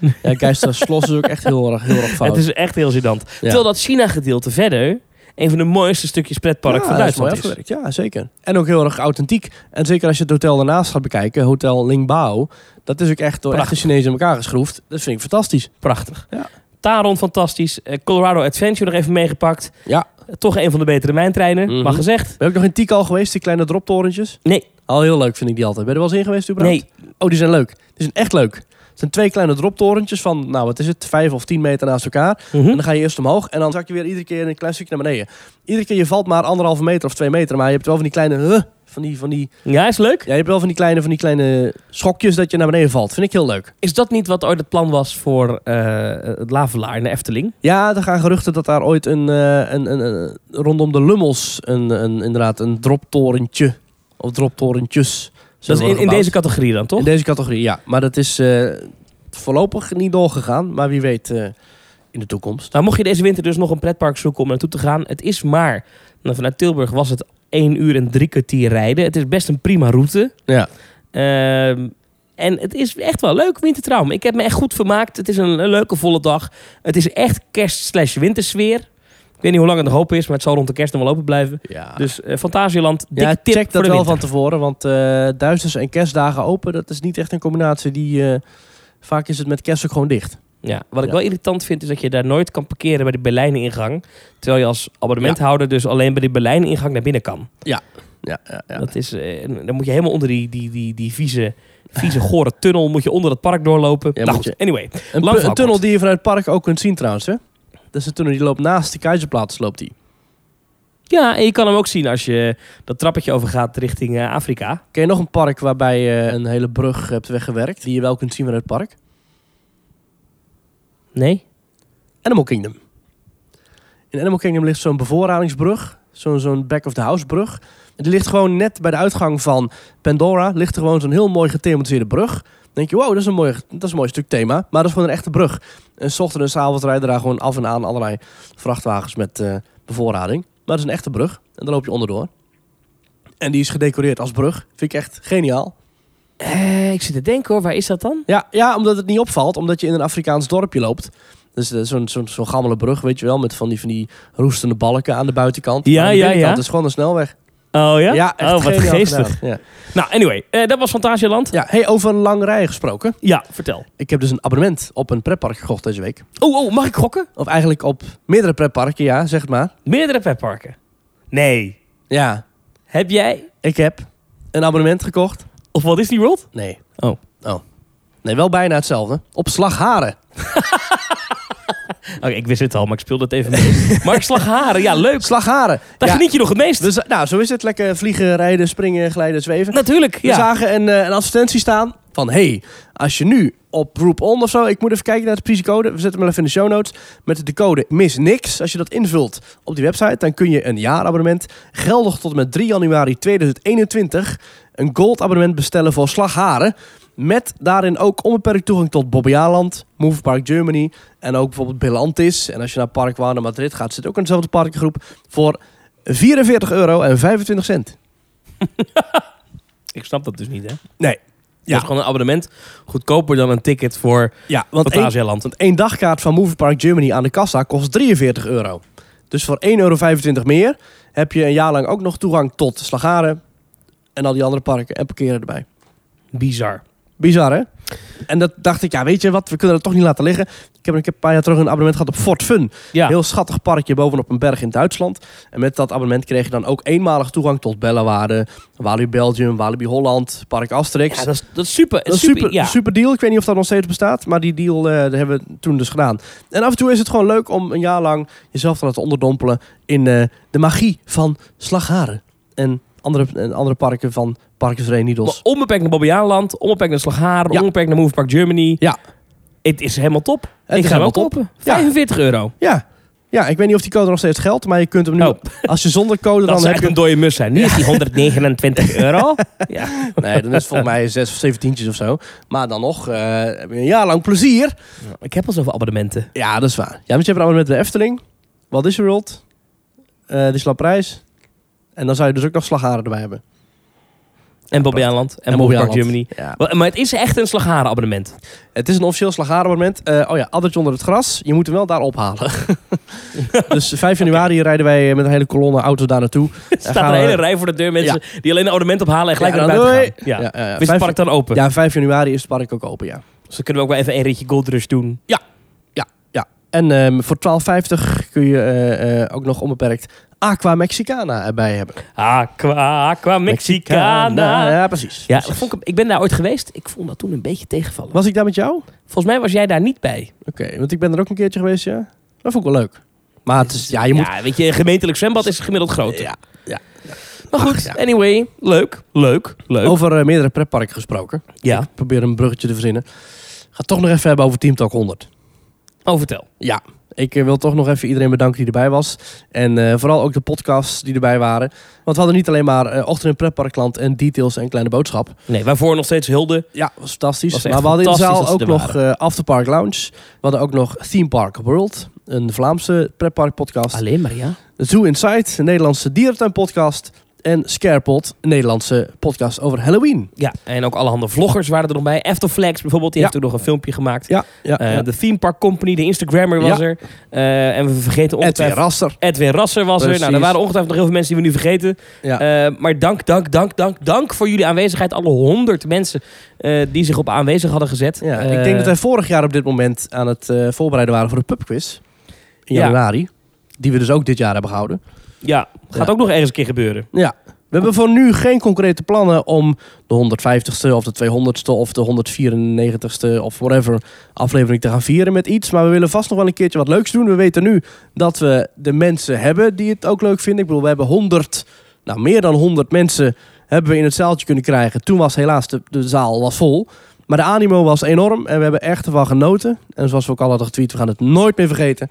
ja is ook echt heel erg, heel erg fout. Het is echt heel gênant. Terwijl dat China-gedeelte verder een van de mooiste stukjes pretpark ja, van is Duitsland is. Ja, zeker. En ook heel erg authentiek. En zeker als je het hotel daarnaast gaat bekijken, Hotel Lingbao. Dat is ook echt door Prachtig. echte Chinezen in elkaar geschroefd. Dat vind ik fantastisch. Prachtig. Ja. Taron, fantastisch. Eh, Colorado Adventure nog even meegepakt. Ja. Eh, Toch een van de betere mijntreinen, Mhm. mag gezegd. Ben je ook nog in Tikal geweest, die kleine droptorentjes? Nee, Al heel leuk vind ik die altijd. Ben je er wel eens in geweest überhaupt? nee. Oh, die zijn leuk. Die zijn echt leuk. Het zijn twee kleine droptorentjes van, nou wat is het, vijf of tien meter naast elkaar. Mhm. En dan ga je eerst omhoog en dan zak je weer iedere keer een klein stukje naar beneden. Iedere keer je valt maar anderhalve meter of twee meter, maar je hebt wel van die kleine, huh, van die, van die, Ja, is leuk. ja, je hebt wel van die kleine, van die kleine schokjes dat je naar beneden valt. Vind ik heel leuk. Is dat niet wat ooit het plan was voor eh, het Lavelaar in de Efteling? Ja, er gaan geruchten dat daar ooit een, eh, een, een, een- rondom de Lummels een, een, inderdaad een droptorentje of droptorentjes. Dat is zullen in, in deze categorie dan, toch? In deze categorie, ja. Maar dat is eh, voorlopig niet doorgegaan. Maar wie weet eh, in de toekomst. Nou, mocht je deze winter dus nog een pretpark zoeken om naartoe te gaan. Het is maar, nou, vanuit Tilburg was het 1 uur en drie kwartier rijden. Het is best een prima route. Ja. Ehm, en het is echt wel leuk wintertraum. Ik heb me echt goed vermaakt. Het is een, een leuke volle dag. Het is echt kerst slash wintersfeer. Ik weet niet hoe lang het nog open is, maar het zal rond de kerst nog wel open blijven. Ja, Dus eh Fantasieland, dik ja tip check voor dat de wel winter. van tevoren. Want eh duizends en kerstdagen open, dat is niet echt een combinatie die... eh, vaak is het met kerst ook gewoon dicht. Ja, wat ik Ja. wel irritant vind is dat je daar nooit kan parkeren bij de Berlijnen ingang. Terwijl je als abonnementhouder dus alleen bij de Berlijnen ingang naar binnen kan. Ja, ja, ja. Dat is, eh, dan moet je helemaal onder die, die, die, die vieze, vieze gore tunnel moet je onder het park doorlopen. Ja, nou goed, anyway. Een, een tunnel die je vanuit het park ook kunt zien trouwens. Hè? Dat is een tunnel die loopt naast de Keizerplaats. Loopt die. Ja, en je kan hem ook zien als je dat trappetje overgaat richting eh, Afrika. Ken je nog een park waarbij je een hele brug hebt weggewerkt? Die je wel kunt zien vanuit het park? Nee? Animal Kingdom. In Animal Kingdom ligt zo'n bevoorradingsbrug. Zo'n zo'n back-of-the-house brug. En die ligt gewoon net bij de uitgang van Pandora. Ligt er gewoon zo'n heel mooi gethematiseerde brug. Dan denk je, wow, dat is, een mooi, dat is een mooi stuk thema. Maar dat is gewoon een echte brug. En s ochtends en s avonds rijden daar gewoon af en aan allerlei vrachtwagens met eh, bevoorrading. Maar dat is een echte brug. En daar loop je onderdoor. En die is gedecoreerd als brug. Vind ik echt geniaal. Eh, ik zit te denken hoor, waar is dat dan? Ja, ja, omdat het niet opvalt. Omdat je in een Afrikaans dorpje loopt. Dus eh, zo'n zo'n zo'n gammele brug, weet je wel. Met van die, van die roestende balken aan de buitenkant. Ja, Maar aan de ja, ja. is gewoon een snelweg. Oh ja? echt oh, wat geestig. Ja. Nou, anyway, eh, dat was Fantasieland. ja, hey, over een lang rij gesproken. Ja, vertel. Ik heb dus een abonnement op een pretpark gekocht deze week. Oh, oh, mag ik gokken? Of eigenlijk op meerdere pretparken, ja, zeg het maar. Meerdere pretparken. Nee. Ja, Heb jij? ik heb een abonnement gekocht. Of Walt Disney World? Nee. Oh. Oh. Nee, wel bijna hetzelfde. Op Slagharen. Oké, ik wist het al, maar ik speelde het even mee. Mark Slagharen, ja, leuk. Slagharen. Daar Ja, geniet je nog het meest. we za- nou, zo is het. Lekker vliegen, rijden, springen, glijden, zweven. Natuurlijk, We ja. zagen een, eh, een advertentie staan van... hey, als je nu op Roep On of zo... ik moet even kijken naar de precieze code. We zetten hem wel even in de show notes. Met de code mis niks. Als je dat invult op die website... dan kun je een jaarabonnement... geldig tot en met 3 januari 2021... een gold abonnement bestellen voor Slagharen... Met daarin ook onbeperkt toegang tot Bobbejaanland, Move Park Germany en ook bijvoorbeeld Belantis. En als je naar Park Warner Madrid gaat, zit ook in dezelfde parkengroep voor 44 euro en 25 cent. Ik snap dat dus niet, hè? Nee. Ja. Ja. is gewoon een abonnement. Goedkoper dan een ticket voor Ja, want één, Fantasieland. want één dagkaart van Movie Park Germany aan de kassa kost 43 euro. Dus voor 1,25 euro meer heb je een jaar lang ook nog toegang tot Slagaren en al die andere parken en parkeren erbij. Bizar. Bizar, hè? En dat dacht ik, ja, weet je wat, we kunnen dat toch niet laten liggen. Ik heb, ik heb een paar jaar terug een abonnement gehad op Fort Fun. Ja. Heel schattig parkje bovenop een berg in Duitsland. En met dat abonnement kreeg je dan ook eenmalig toegang tot Bellewaarde, Walibi Belgium, Walibi Holland, Park Asterix. ja, dat is, dat is super. Dat is super, ja. super deal. Ik weet niet of dat nog steeds bestaat, maar die deal eh, hebben we toen dus gedaan. En af en toe is het gewoon leuk om een jaar lang jezelf te laten onderdompelen in eh, de magie van Slagharen. En andere, en andere parken van Maar Niedels. onbeperkt naar Bobbejaanland, onbeperkt naar Slagharen, Ja. onbeperkt naar Move Park Germany. Ja. Het is helemaal top. Het ik is ga top. kopen. Ja. 45 euro. Ja. ja, ik weet niet of die code nog steeds geldt, maar je kunt hem nu, Oh. als je zonder code, dan heb je een dode mus zijn. Nu is die 129 euro. Ja. Nee, dan is het volgens mij zes of zeven tientjes of zo. Maar dan nog, eh, heb je een jaar lang plezier. Ik heb al zoveel abonnementen. Ja, dat is waar. Ja, want je hebt een abonnement met de Efteling, Walt Disney World, eh Disneyland Prijs. En dan zou je dus ook nog Slagharen erbij hebben. En Bobbejaanland. En, En Move Park. Germany. Ja. Maar het is echt een Slagharen abonnement. Het is een officieel Slagharen-abonnement. Eh, oh ja, addertje onder het gras. Je moet hem wel daar ophalen. dus 5 januari rijden wij met een hele kolonne auto's daar naartoe. Er staat een hele rij voor de deur mensen die alleen een abonnement ophalen en gelijk Ja, naar doei. buiten gaan. Ja. Ja. Is het park dan open? Ja, 5 januari is het park ook open, ja. Dus dan kunnen we ook wel even een ritje Gold Rush doen. Ja. En ehm, voor 12,50 kun je eh, eh, ook nog onbeperkt Aqua Mexicana erbij hebben. Aqua, aqua Mexicana. Ja, precies. Ja, Precies. vond ik, ik ben daar ooit geweest. Ik vond dat toen een beetje tegenvallen. Was ik daar met jou? Oké, Volgens mij was jij daar niet bij. want ik ben er ook een keertje geweest, ja. Dat vond ik wel leuk. Maar het is, ja, je moet... Ja, weet je, een gemeentelijk zwembad is gemiddeld groot. Ja, ja. Maar goed, Ach, ja. anyway. Leuk, leuk, leuk. Over eh, meerdere pretparken gesproken. Ja, Ik probeer een bruggetje te verzinnen. Ga toch nog even hebben over Team Talk 100. oh vertel. Ja, ik eh, wil toch nog even iedereen bedanken die erbij was. En eh, vooral ook de podcasts die erbij waren. Want we hadden niet alleen maar eh, Ochtend in Pretparkland en Details en Kleine Boodschap. Nee, waarvoor nog steeds hulde. Ja, was fantastisch. Was maar we hadden in de zaal ook nog eh Afterpark Lounge. We hadden ook nog Theme Park World. Een Vlaamse pretpark podcast. Alleen maar, ja. Zoo Inside, een Nederlandse dierentuin podcast. En Scarepot, een Nederlandse podcast over Halloween. Ja, en ook allerhande vloggers waren er nog bij. Afterflex bijvoorbeeld, die Ja. heeft ook nog een filmpje gemaakt. Ja, ja. Eh, ja. De Theme Park Company, de Instagrammer was er. Eh, en we vergeten Edwin ongetwijfeld... Rasser. Edwin Rasser was er. Nou, er waren ongetwijfeld nog heel veel mensen die we nu vergeten. Ja. Eh, maar dank, dank, dank, dank, dank voor jullie aanwezigheid. Alle honderd mensen die zich op aanwezig hadden gezet. Ja, ik denk dat wij vorig jaar op dit moment aan het voorbereiden waren voor de pubquiz. In Ja. januari. Die we dus ook dit jaar hebben gehouden. Ja, gaat Ja. ook nog ergens een keer gebeuren. Ja. We hebben voor nu geen concrete plannen om de 150ste of de 200ste of de 194ste of whatever aflevering te gaan vieren met iets. Maar we willen vast nog wel een keertje wat leuks doen. We weten nu dat we de mensen hebben die het ook leuk vinden. Ik bedoel, we hebben 100, nou meer dan 100 mensen hebben we in het zaaltje kunnen krijgen. Toen was helaas de, de zaal was vol. Maar de animo was enorm en we hebben echt ervan genoten. En zoals we ook al hadden getweet, we gaan het nooit meer vergeten.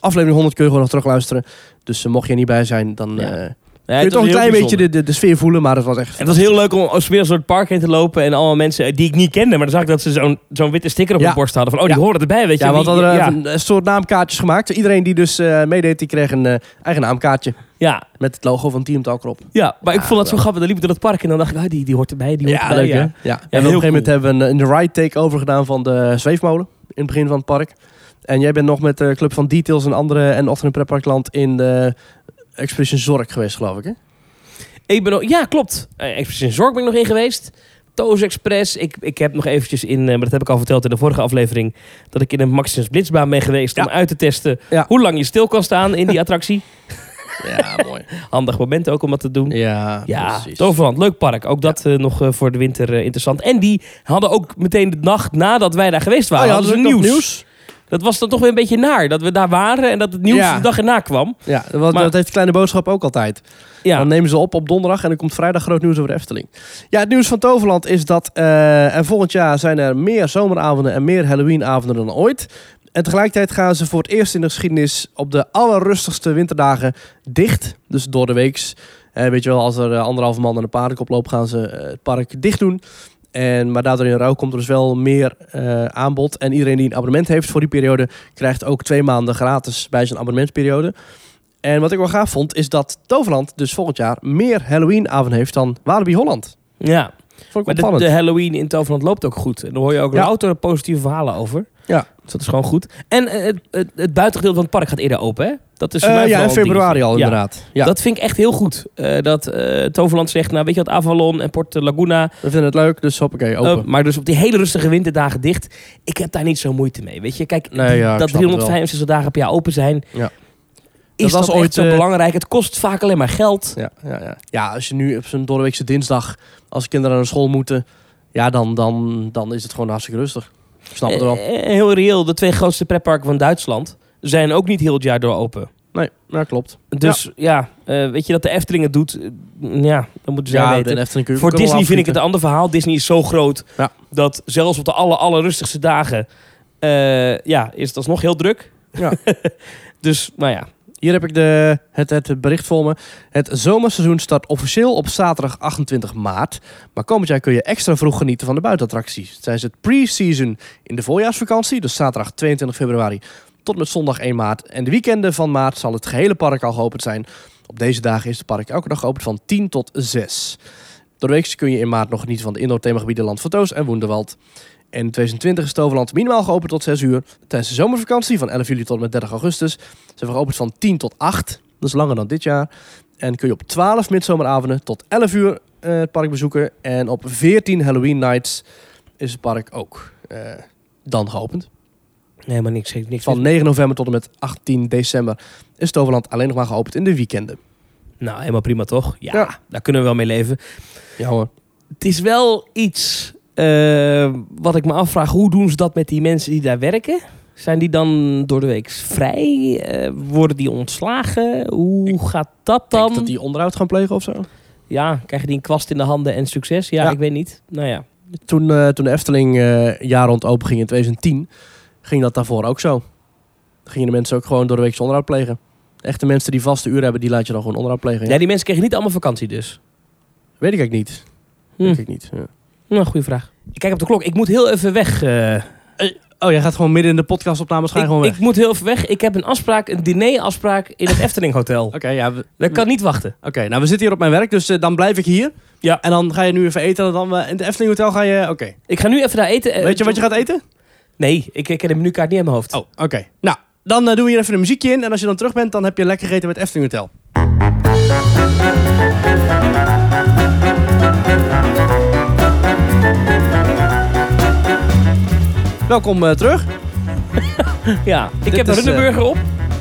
Aflevering 100 kun je gewoon nog terugluisteren. Dus uh, mocht je er niet bij zijn, dan Ja. eh, Ja, kun je het toch een klein beetje de, de, de sfeer voelen. Maar het was echt... En het was heel leuk om als door het park heen te lopen en allemaal mensen die ik niet kende. Maar dan zag ik dat ze zo'n zo'n witte sticker op Ja. hun borst hadden. Van, oh, die Ja. horen erbij, weet je. Ja, want hadden ja. een, een soort naamkaartjes gemaakt. Iedereen die dus eh, meedeed, die kreeg een eh, eigen naamkaartje. ja, Met het logo van Team Talk erop. ja, maar ik Ja, vond dat zo grappig. Dan liep ik door het park en dan dacht ik, ah, die, die hoort erbij, die hoort Ja, erbij. leuk ja. Ja. en op een gegeven moment cool. hebben we een, een ride take-over gedaan van de zweefmolen. In het begin van het park. En jij bent nog met de Club van Details en andere en Ochtend in Pretparkland in de Expedition Zorg geweest, geloof ik hè? Ik ben nog, ja, klopt. Uh, Expedition Zorg ben ik nog in geweest. Toos Express. Ik, ik heb nog eventjes in, eh, maar dat heb ik al verteld in de vorige aflevering, dat ik in een Maximus Blitzbaan ben geweest om uit te testen Ja. hoe lang je stil kan staan in die attractie. Ja, mooi. Handig moment ook om dat te doen. Ja, Ja, precies. Toverland, leuk park. Ook dat eh, nog eh, voor de winter eh, interessant. En die hadden ook meteen de nacht nadat wij daar geweest Oh, waren, ja, hadden ze nieuws? Dat was dan toch weer een beetje naar, dat we daar waren en dat het nieuws Ja. de dag erna kwam. Ja, Maar- dat heeft de kleine boodschap ook altijd. Ja, Dan nemen ze op op donderdag en dan komt vrijdag groot nieuws over de Efteling. Ja, het nieuws van Toverland is dat eh, er volgend jaar zijn er meer zomeravonden en meer Halloweenavonden dan ooit. En tegelijkertijd gaan ze voor het eerst in de geschiedenis op de allerrustigste winterdagen dicht. Dus door de weeks. Eh, weet je wel, als er eh, anderhalve man aan de paardenkop loopt, gaan ze het park dicht doen. En, maar daardoor in rouw komt er dus wel meer eh, aanbod. En iedereen die een abonnement heeft voor die periode, krijgt ook twee maanden gratis bij zijn abonnementsperiode. En wat ik wel gaaf vond, is dat Toverland dus volgend jaar meer Halloween-avonden heeft dan Walibi Holland. ja. Maar de, de Halloween in Toverland loopt ook goed. En daar hoor je ook Ja. louter positieve verhalen over. Ja. Dus dat is gewoon goed. En eh, het, het, het buitengedeelte van het park gaat eerder open, hè? Dat is voor Eh, mij ja, in februari al inderdaad. Ja, Dat vind ik echt heel goed. Eh, dat Toverland zegt, nou weet je wat, Avalon en Port Laguna. we vinden het leuk, dus hoppakee, open. maar dus op die hele rustige winterdagen dicht. Ik heb daar niet zo moeite mee. Weet je, kijk, dat snap het 365 dagen per jaar open zijn. Ja. Is Dat was ooit ooit, zo belangrijk? Het kost vaak alleen maar geld. ja, ja, ja. ja, als je nu op zo'n doordeweekse dinsdag, als kinderen naar school moeten, ja, dan, dan, dan is het gewoon hartstikke rustig. Ik snap het wel. Eh, eh, heel reëel, de twee grootste pretparken van Duitsland zijn ook niet heel het jaar door open. Nee, ja, klopt. Dus ja, eh, weet je dat de Efteling het doet? Ja, dan moeten zij Ja, weten. de Voor Disney vind ik het een ander verhaal. Disney is zo groot dat zelfs op de aller, allerrustigste dagen ja, is het alsnog heel druk. Ja. dus, nou ja. Hier heb ik de, het, het bericht voor me. Het zomerseizoen start officieel op zaterdag 28 maart. Maar komend jaar kun je extra vroeg genieten van de buitenattracties. Tijdens het pre-season in de voorjaarsvakantie, dus zaterdag 22 februari tot met zondag 1 maart. En de weekenden van maart zal het gehele park al geopend zijn. Op deze dagen is het park elke dag geopend van 10 tot 6. Door de week kun je in maart nog genieten van de indoor themagebieden Land van en Woenderwald. En in 2020 is Toverland minimaal geopend tot 6 uur. Tijdens de zomervakantie van 11 juli tot met 30 augustus zijn we geopend van 10 tot 8. Dat is langer dan dit jaar. En kun je op 12 midzomeravonden tot 11 uur eh, het park bezoeken. En op 14 Halloween nights is het park ook eh, dan geopend. Nee, maar niks. niks Van 9 november tot en met 18 december is Toverland alleen nog maar geopend in de weekenden. Nou, helemaal prima toch? Ja, Ja. daar kunnen we wel mee leven. Ja hoor. Het is wel iets eh, wat ik me afvraag. Hoe doen ze dat met die mensen die daar werken? Zijn die dan door de week vrij? Eh, worden die ontslagen? Hoe gaat dat Dan? dan? dat die onderhoud gaan plegen of zo? Ja, krijgen die een kwast in de handen en succes? Ja, Ja. ik weet niet. Nou ja. Toen, eh, toen de Efteling jaar rond open ging in 2010, ging dat daarvoor ook zo. Gingen de mensen ook gewoon door de week onderhoud plegen. Echte mensen die vaste uren hebben, die laat je dan gewoon onderhoud plegen. Ja. ja, die mensen kregen niet allemaal vakantie dus. Weet ik eigenlijk niet. Hm. Weet ik niet. Ja. Nou, goede vraag. Ik kijk op de klok. Ik moet heel even weg. eh. Oh, jij gaat gewoon midden in de podcastopnames ga je ik, gewoon weg. ik moet heel even weg. Ik heb een afspraak, een dinerafspraak in het Efteling Hotel. Oké, ja. we- Dat kan niet wachten. Oké, nou we zitten hier op mijn werk, dus eh, dan blijf ik hier. Ja. En dan ga je nu even eten en dan eh, in het Efteling Hotel ga je... Oké. Ik ga nu even daar eten. Eh, Weet je wat je gaat eten? Nee, ik, ik ken de menukaart niet in mijn hoofd. Oh, oké. Nou, dan eh, doen we hier even een muziekje in. En als je dan terug bent, dan heb je lekker gegeten met het Efteling Hotel. Welkom eh, terug. Ja, ik Dit heb een is, eh, op.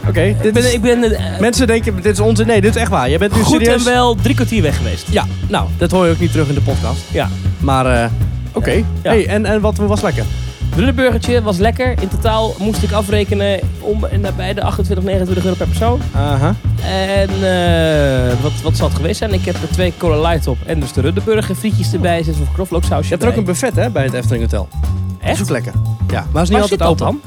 Oké, dit Ik ben, is... ik ben eh, Mensen denken, dit is onze... Nee, dit is echt waar. Je bent nu goed serieus... en wel drie kwartier weg geweest. Ja, nou, dat hoor je ook niet terug in de podcast. Ja. Maar, oké. Ja. Hey, en, en wat was lekker? Runderburgertje was lekker. In totaal moest ik afrekenen om en nabij de 28, 29 euro per persoon. Aha. En eh, wat, wat zal het geweest zijn? Ik heb er twee cola light op en dus de runderburger, frietjes erbij, zit een knoflooksausje Je hebt er ook een buffet hè, bij het Efteling Hotel. Dat is Echt? ook lekker. Ja, maar is niet Waar altijd open. dan?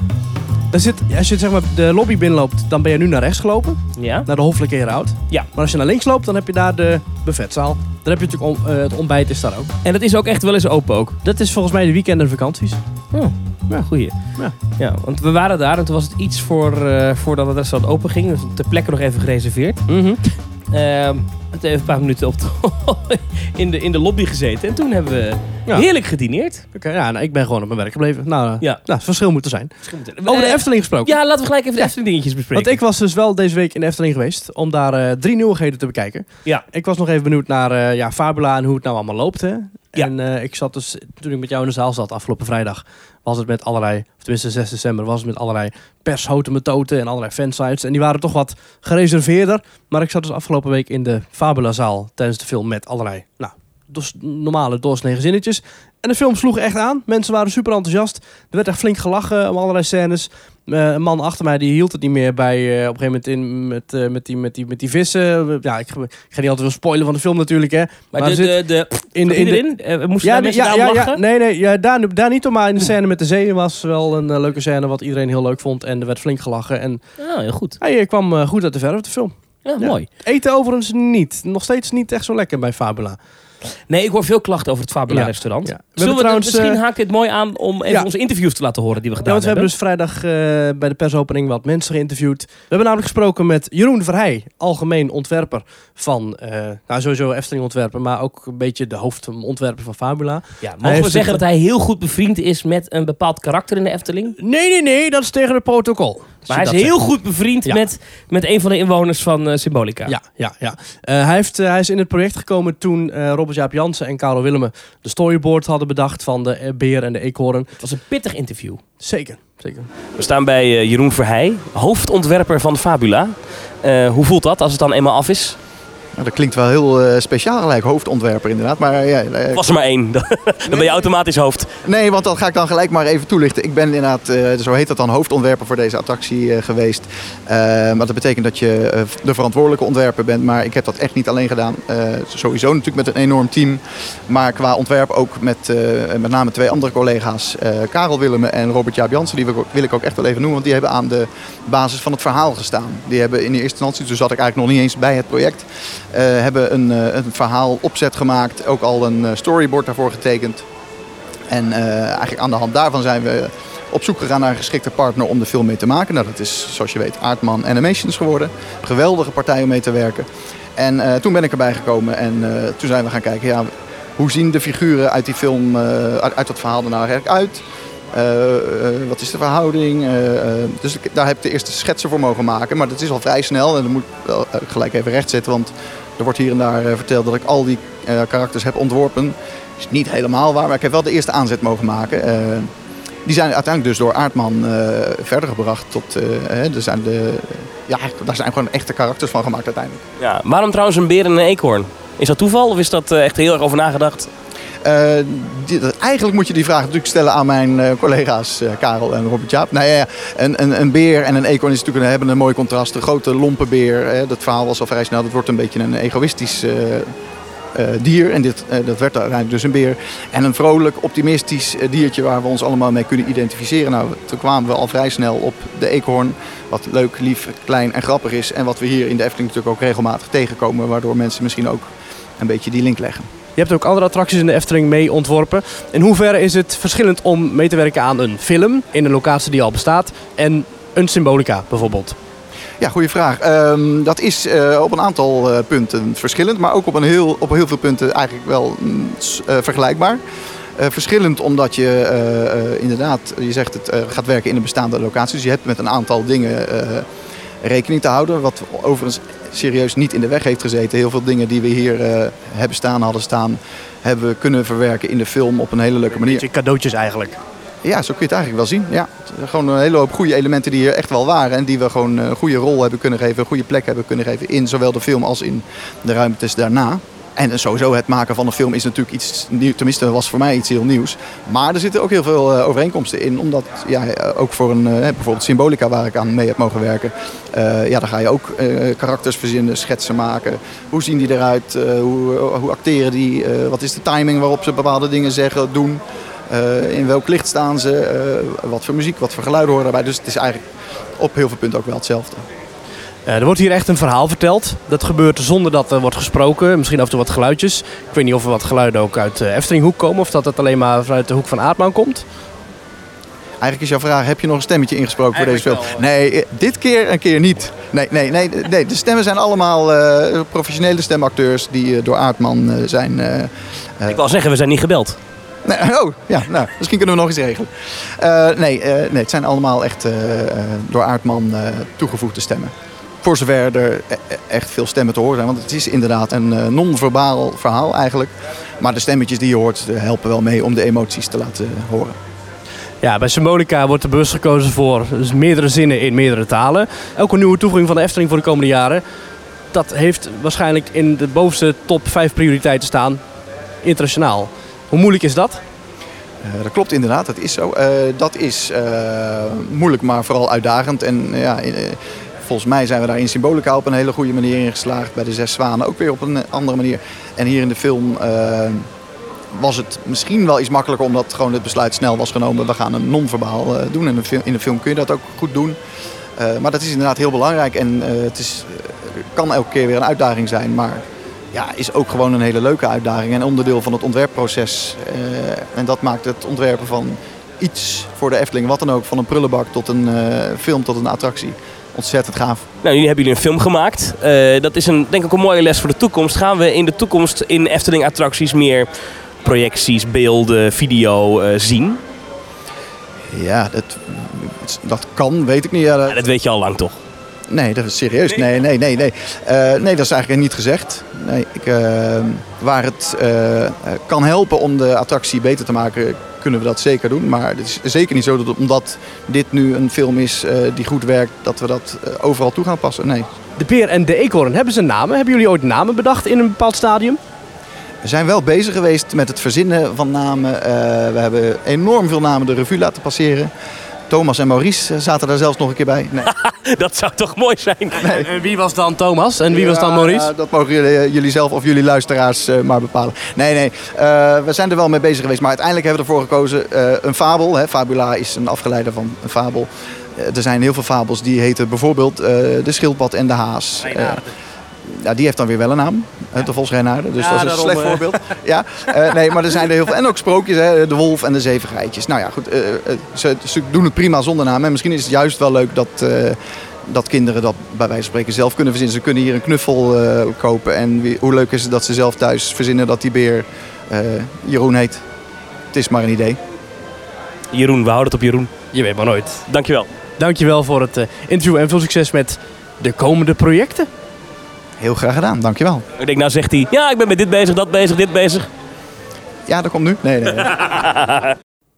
Daar zit, als je zeg maar de lobby binnenloopt, dan ben je nu naar rechts gelopen. Ja. Naar de Hoffelijke Herenhout. Ja. Maar als je naar links loopt, dan heb je daar de buffetzaal. Dan heb je natuurlijk eh, het ontbijt is daar ook. En dat is ook echt wel eens open ook. Dat is volgens mij de weekenden en vakanties. Oh, Ja. goeie. Ja. ja, want we waren daar en toen was het iets voor, eh, voordat het restaurant open ging. Dus ter plekke nog even gereserveerd. Mhm. Het even een paar minuten op de in, de, in de lobby gezeten. En toen hebben we Ja. heerlijk gedineerd. Oké, ja, nou, ik ben gewoon op mijn werk gebleven. Nou, eh, Ja. nou, het verschil moet er zijn. Over de Eh, Efteling gesproken. Ja, laten we gelijk even de Efteling dingetjes bespreken. Want ik was dus wel deze week in de Efteling geweest om daar eh, drie nieuwigheden te bekijken. Ja. Ik was nog even benieuwd naar ja, Fabula en hoe het nou allemaal loopt. Hè? Ja. En eh, ik zat dus, toen ik met jou in de zaal zat afgelopen vrijdag, was het met allerlei, of tenminste 6 december, was het met allerlei pershoten metoten en allerlei fansites. En die waren toch wat gereserveerder. Maar ik zat dus afgelopen week in de Fabula zaal tijdens de film met allerlei, nou, dos- normale doorsnee zinnetjes. En de film sloeg echt aan. Mensen waren super enthousiast. Er werd echt flink gelachen om allerlei scènes. Eh, een man achter mij die hield het niet meer bij eh, op een gegeven moment in met, eh, met, die, met, die, met die vissen. Ja, ik, ga- ik ga niet altijd veel spoilen van de film natuurlijk. Hè. maar maar de, de, de, in de, in de, moesten ja, mensen ja, ja, ja, nee, nee, ja, daar, daar niet om, maar in de scène met de zee was wel een leuke scène wat iedereen heel leuk vond. En er werd flink gelachen. En Ah, heel goed. hij kwam goed uit de verf, de film. Ja, Ja. mooi. Eten overigens niet. Nog steeds niet echt zo lekker bij Fabula. Nee, ik hoor veel klachten over het Fabula restaurant. Ja. We Zullen hebben we trouwens, misschien eh, haakt dit mooi aan om even onze interviews te laten horen die we gedaan want we hebben hebben. dus vrijdag eh, bij de persopening wat mensen geïnterviewd. We hebben namelijk gesproken met Jeroen Verheij, algemeen ontwerper van, eh, nou sowieso Efteling ontwerper, maar ook een beetje de hoofdontwerper van Fabula. Ja, mogen we zeggen dat hij heel goed bevriend is met een bepaald karakter in de Efteling? Nee, nee, nee, dat is tegen het protocol. Maar hij is heel zegt. goed bevriend Ja. met, met een van de inwoners van Symbolica. Ja, ja, ja. Hij, heeft, hij is in het project gekomen toen eh, Jaap Jansen en Karel Willemen de storyboard hadden bedacht van de eh, beer en de eekhoorn. Het was een pittig interview. Zeker, zeker. We staan bij eh, Jeroen Verheij, hoofdontwerper van Fabula. Eh, hoe voelt dat als het dan eenmaal af is? Nou, dat klinkt wel heel eh, speciaal gelijk, hoofdontwerper inderdaad. Maar eh, ja, eh, Was er maar één. dan ben je automatisch hoofd. nee, want dat ga ik dan gelijk maar even toelichten. Ik ben inderdaad, eh, zo heet dat dan, hoofdontwerper voor deze attractie geweest. Maar dat betekent dat je de verantwoordelijke ontwerper bent. Maar ik heb dat echt niet alleen gedaan. Sowieso natuurlijk met een enorm team. Maar qua ontwerp ook met met name twee andere collega's. Karel Willemen en Robert Jaap Jansen. Die wil ik, ook, wil ik ook echt wel even noemen. Want die hebben aan de basis van het verhaal gestaan. Die hebben in eerste instantie, toen zat ik eigenlijk nog niet eens bij het project. Eh, hebben een, eh, een verhaal opzet gemaakt. Ook al een eh, storyboard daarvoor getekend. En eigenlijk aan de hand daarvan zijn we op zoek gegaan naar een geschikte partner om de film mee te maken. Nou, dat is zoals je weet Aardman Animations geworden. Geweldige partij om mee te werken. En toen ben ik erbij gekomen en toen zijn we gaan kijken, ja, hoe zien de figuren uit die film, uit, uit dat verhaal er nou eigenlijk uit? Wat is de verhouding? Dus daar heb ik de eerste schetsen voor mogen maken. Maar dat is al vrij snel en dat moet ik gelijk even rechtzetten. Want er wordt hier en daar eh, verteld dat ik al die eh, karakters heb ontworpen. is niet helemaal waar, maar ik heb wel de eerste aanzet mogen maken. Eh, die zijn uiteindelijk dus door Aardman verder gebracht tot... er zijn de, ja, daar zijn gewoon echte karakters van gemaakt uiteindelijk. Ja. Waarom trouwens een beer en een eekhoorn? Is dat toeval of is dat echt heel erg over nagedacht? Eh, eigenlijk moet je die vraag natuurlijk stellen aan mijn eh, collega's eh, Karel en Robert Jaap. Nou ja, een, een, een beer en een eekhoorn is natuurlijk een, hebben een mooi contrast. Een grote lompe beer, dat verhaal was al vrij snel. Dat wordt een beetje een egoïstisch dier. En dit, eh, dat werd uiteindelijk dus een beer. En een vrolijk, optimistisch diertje waar we ons allemaal mee kunnen identificeren. Nou, toen kwamen we al vrij snel op de eekhoorn. Wat leuk, lief, klein en grappig is. En wat we hier in de Efteling natuurlijk ook regelmatig tegenkomen. Waardoor mensen misschien ook een beetje die link leggen. Je hebt ook andere attracties in de Efteling mee ontworpen. In hoeverre is het verschillend om mee te werken aan een film in een locatie die al bestaat en een symbolica bijvoorbeeld? Ja, goede vraag. Ehm, dat is eh, op een aantal eh, punten verschillend, maar ook op, een heel, op heel veel punten eigenlijk wel mm, eh, vergelijkbaar. Verschillend omdat je inderdaad, je zegt het, gaat werken in een bestaande locatie. Dus je hebt met een aantal dingen rekening te houden. Wat overigens serieus niet in de weg heeft gezeten. Heel veel dingen die we hier eh, hebben staan, hadden staan, hebben we kunnen verwerken in de film op een hele leuke manier. Beetje cadeautjes eigenlijk. Ja, zo kun je het eigenlijk wel zien. Ja. Gewoon een hele hoop goede elementen die hier echt wel waren. En die we gewoon een goede rol hebben kunnen geven, een goede plek hebben kunnen geven in zowel de film als in de ruimtes daarna. En sowieso het maken van een film is natuurlijk iets nieuws. Tenminste, was voor mij iets heel nieuws. Maar er zitten ook heel veel eh, overeenkomsten in. Omdat ja, eh, ook voor een, eh, bijvoorbeeld Symbolica waar ik aan mee heb mogen werken. eh, ja, dan ga je ook eh, karakters verzinnen, schetsen maken. Hoe zien die eruit? Hoe, hoe acteren die? Wat is de timing waarop ze bepaalde dingen zeggen, doen? In welk licht staan ze? Wat voor muziek, wat voor geluiden horen daarbij? Dus het is eigenlijk op heel veel punten ook wel hetzelfde. Eh, er wordt hier echt een verhaal verteld. Dat gebeurt zonder dat er wordt gesproken. Misschien af en toe wat geluidjes. Ik weet niet of er wat geluiden ook uit de Eftelinghoek komen. Of dat het alleen maar vanuit de hoek van Aardman komt. Eigenlijk is jouw vraag, heb je nog een stemmetje ingesproken voor deze film? Nee, dit keer een keer niet. Nee, nee, nee, nee de stemmen zijn allemaal eh, professionele stemacteurs die eh, door Aardman eh, zijn. eh, Ik wil zeggen, we zijn niet gebeld. Nee, oh, ja, nou, misschien kunnen we nog iets regelen. Eh, nee, eh, nee, het zijn allemaal echt eh, eh, door Aardman eh, toegevoegde stemmen. Voor zover er e- e- echt veel stemmen te horen zijn. Want het is inderdaad een eh, non-verbaal verhaal eigenlijk. Maar de stemmetjes die je hoort eh, helpen wel mee om de emoties te laten horen. Ja, bij Symbolica wordt er bewust gekozen voor dus meerdere zinnen in meerdere talen. Elke nieuwe toevoeging van de Efteling voor de komende jaren... dat heeft waarschijnlijk in de bovenste top 5 prioriteiten staan. Internationaal. Hoe moeilijk is dat? Eh, dat klopt inderdaad, dat is zo. Eh, dat is eh, moeilijk, maar vooral uitdagend. En eh, ja, eh, volgens mij zijn we daar in Symbolica op een hele goede manier in geslaagd. Bij de Zes Zwanen ook weer op een eh, andere manier. En hier in de film eh, was het misschien wel iets makkelijker... omdat gewoon het besluit snel was genomen. We gaan een non-verbaal eh, doen. En in een film, in een film kun je dat ook goed doen. Maar dat is inderdaad heel belangrijk. En het is, kan elke keer weer een uitdaging zijn. Maar ja, is ook gewoon een hele leuke uitdaging en onderdeel van het ontwerpproces. En dat maakt het ontwerpen van iets voor de Efteling, wat dan ook, van een prullenbak tot een film tot een attractie, ontzettend gaaf. Nou, nu hebben jullie een film gemaakt. Eh, dat is een, denk ik een mooie les voor de toekomst. Gaan we in de toekomst in Efteling attracties meer projecties, beelden, video eh, zien? Ja, dat, dat kan, weet ik niet. Ja, dat- Ja, dat weet je al lang toch? Nee, dat is serieus. Nee, nee, nee, nee. Eh, nee, dat is eigenlijk niet gezegd. Nee, ik, waar het kan helpen om de attractie beter te maken, kunnen we dat zeker doen. Maar het is zeker niet zo dat omdat dit nu een film is eh, die goed werkt, dat we dat eh, overal toe gaan passen. Nee. De peer en de eekhoorn, hebben ze namen? Hebben jullie ooit namen bedacht in een bepaald stadium? We zijn wel bezig geweest met het verzinnen van namen. Eh, we hebben enorm veel namen de revue laten passeren. Thomas en Maurice zaten daar zelfs nog een keer bij. Nee. Dat zou toch mooi zijn? En wie was dan Thomas en wie was dan Maurice? ja, dat mogen jullie, eh, jullie zelf of jullie luisteraars eh, maar bepalen. Nee, nee. eh, we zijn er wel mee bezig geweest. Maar uiteindelijk hebben we ervoor gekozen eh, een fabel. Hè. Fabula is een afgeleide van een fabel. Er zijn heel veel fabels die heten bijvoorbeeld eh, de schildpad en de haas. Ja, die heeft dan weer wel een naam. eh, De Vos Reinaarden. Dus Ja, dat is een daarom, slecht eh. voorbeeld. Ja, eh, nee, maar er zijn er heel veel. En ook sprookjes, hè, de wolf en de zeven geitjes. Nou ja, goed. eh, ze, ze doen het prima zonder naam. En misschien is het juist wel leuk dat, eh, dat kinderen dat bij wijze van spreken zelf kunnen verzinnen. Ze kunnen hier een knuffel eh, kopen. En wie- hoe leuk is het dat ze zelf thuis verzinnen dat die beer eh, Jeroen heet. Het is maar een idee. Jeroen, we houden het op Jeroen. Je weet maar nooit. Dankjewel. Dankjewel voor het eh, interview en veel succes met de komende projecten. Heel graag gedaan, dankjewel. Ik denk, nou zegt hij, ja, ik ben met dit bezig, dat bezig, dit bezig. Ja, dat komt nu. Nee, nee. nee.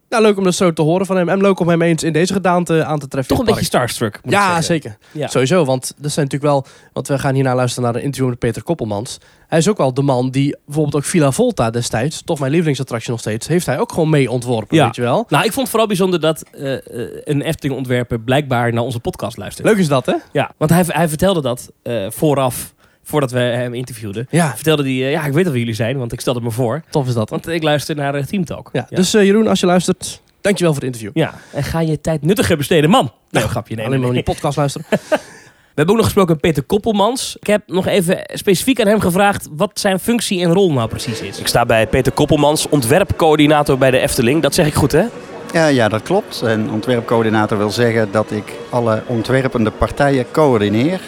Nou, leuk om dat zo te horen van hem. En leuk om hem eens in deze gedaante aan te treffen. Toch een beetje starstruck. moet ik Ja, zeggen. zeker. Ja. Sowieso, want dat zijn natuurlijk wel... Want we gaan hierna luisteren naar een interview met Peter Koppelmans. Hij is ook wel de man die bijvoorbeeld ook Villa Volta destijds... toch mijn lievelingsattractie nog steeds... heeft hij ook gewoon mee ontworpen, Ja. weet je wel. Nou, ik vond het vooral bijzonder dat eh, eh, een Efteling-ontwerper blijkbaar naar onze podcast luistert. Leuk is dat, hè? Ja, want hij, hij vertelde dat eh, vooraf, voordat we hem interviewden. Ja, Vertelde hij, eh, ja, ik weet al wie jullie zijn, want ik stelde me voor. tof is dat. Want ik luister naar uh, Team Talk. Ja, Dus eh, Jeroen, als je luistert, dankjewel voor het interview. Ja, en ga je tijd nuttiger besteden, man. Nee, grapje. Nee, Alleen nee, maar nee. die podcast luisteren. We hebben ook nog gesproken met Peter Koppelmans. Ik heb nog even specifiek aan hem gevraagd wat zijn functie en rol nou precies is. Ik sta bij Peter Koppelmans, ontwerpcoördinator bij de Efteling. Dat zeg ik goed, hè? Ja, ja, dat klopt. En ontwerpcoördinator wil zeggen dat ik alle ontwerpende partijen coördineer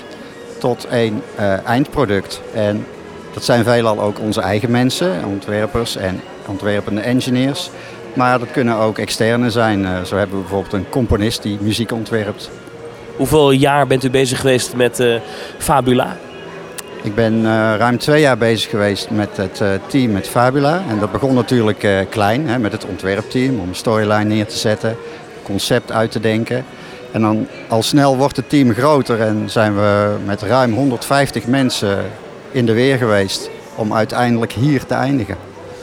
tot één eh, eindproduct. En dat zijn veelal ook onze eigen mensen, ontwerpers en ontwerpende engineers. Maar dat kunnen ook externe zijn. Eh, zo hebben we bijvoorbeeld een componist die muziek ontwerpt. Hoeveel jaar bent u bezig geweest met eh, Fabula? Ik ben ruim twee jaar bezig geweest met het team met Fabula. En dat begon natuurlijk klein, hè, met het ontwerpteam, om een storyline neer te zetten, concept uit te denken. En dan al snel wordt het team groter en zijn we met ruim 150 mensen in de weer geweest om uiteindelijk hier te eindigen.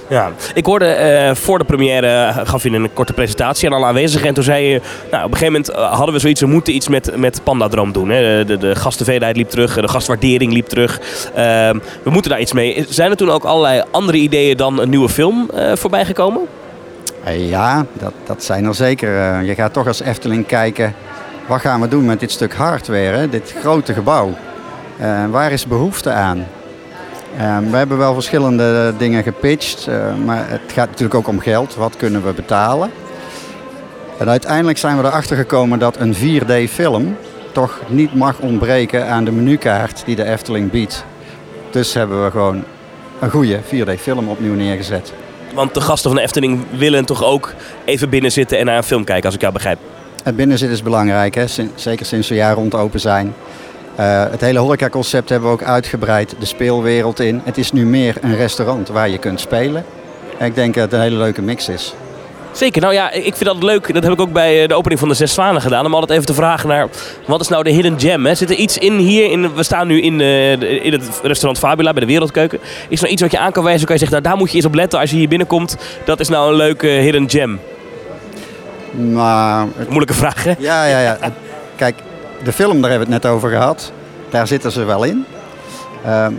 Ja, ik hoorde eh, voor de première, eh, gaf je een korte presentatie aan alle aanwezigen. En toen zei je, nou, op een gegeven moment eh, hadden we zoiets, we moeten iets met, met Pandadroom doen. Hè. De, de gasttevredenheid liep terug, de gastwaardering liep terug. Ehm, we moeten daar iets mee. Zijn er toen ook allerlei andere ideeën dan een nieuwe film eh, voorbij gekomen? Ja, dat, dat zijn er zeker. Je gaat toch als Efteling kijken, wat gaan we doen met dit stuk hardware, dit grote gebouw? Eh, waar is behoefte aan? Eh, we hebben wel verschillende dingen gepitcht, eh, maar het gaat natuurlijk ook om geld. Wat kunnen we betalen? En uiteindelijk zijn we erachter gekomen dat een 4D-film toch niet mag ontbreken aan de menukaart die de Efteling biedt. Dus hebben we gewoon een goede 4D-film opnieuw neergezet. Want de gasten van de Efteling willen toch ook even binnen zitten en naar een film kijken, als ik jou begrijp. Het binnenzitten is belangrijk, hè? Zeker sinds we jaar rond open zijn. Eh, het hele horecaconcept hebben we ook uitgebreid de speelwereld in. Het is nu meer een restaurant waar je kunt spelen. En ik denk dat het een hele leuke mix is. Zeker, nou ja, ik vind dat leuk. Dat heb ik ook bij eh, de opening van de Zes Zwanen gedaan. Om altijd even te vragen naar, wat is nou de hidden gem? Hè? Zit er iets in hier, in, we staan nu in, eh, in het restaurant Fabula bij de Wereldkeuken. Is er nou iets wat je aan kan wijzen? Kan je zeggen, nou daar moet je eens op letten als je hier binnenkomt. Dat is nou een leuke hidden gem. Maar het- Moeilijke vraag, hè? ja, ja, ja. Kijk, de film, daar hebben we het net over gehad. Daar zitten ze wel in. Ehm,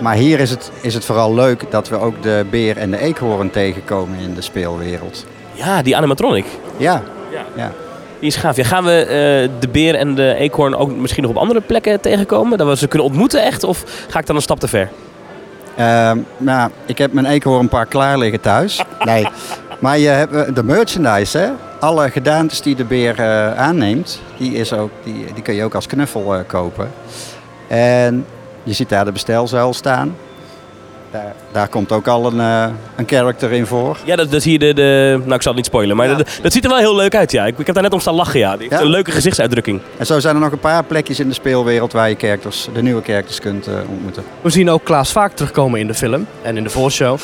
maar hier is het, is het vooral leuk dat we ook de beer en de eekhoorn tegenkomen in de speelwereld. Ja, die animatronic. Ja, Ja. ja. Die is gaaf. Ja, gaan we eh, de beer en de eekhoorn ook misschien nog op andere plekken tegenkomen? Dat we ze kunnen ontmoeten echt? Of ga ik dan een stap te ver? Ehm, nou, ik heb mijn eekhoornpark klaar liggen thuis. Nee, maar je hebt eh, de merchandise, hè? Alle gedaantes die de beer eh, aanneemt, die, is ook, die, die kun je ook als knuffel eh, kopen. En je ziet daar de bestelzuil staan. Daar, daar komt ook al een, eh, een character in voor. Ja, dat, dat zie je de, de... Nou, ik zal het niet spoilen, maar Ja. dat, dat ziet er wel heel leuk uit, ja. Ik, ik heb daar net om staan lachen, ja. Die heeft Ja. een leuke gezichtsuitdrukking. En zo zijn er nog een paar plekjes in de speelwereld waar je characters, de nieuwe characters kunt eh, ontmoeten. We zien ook Klaas Vaak terugkomen in de film en in de voorshow.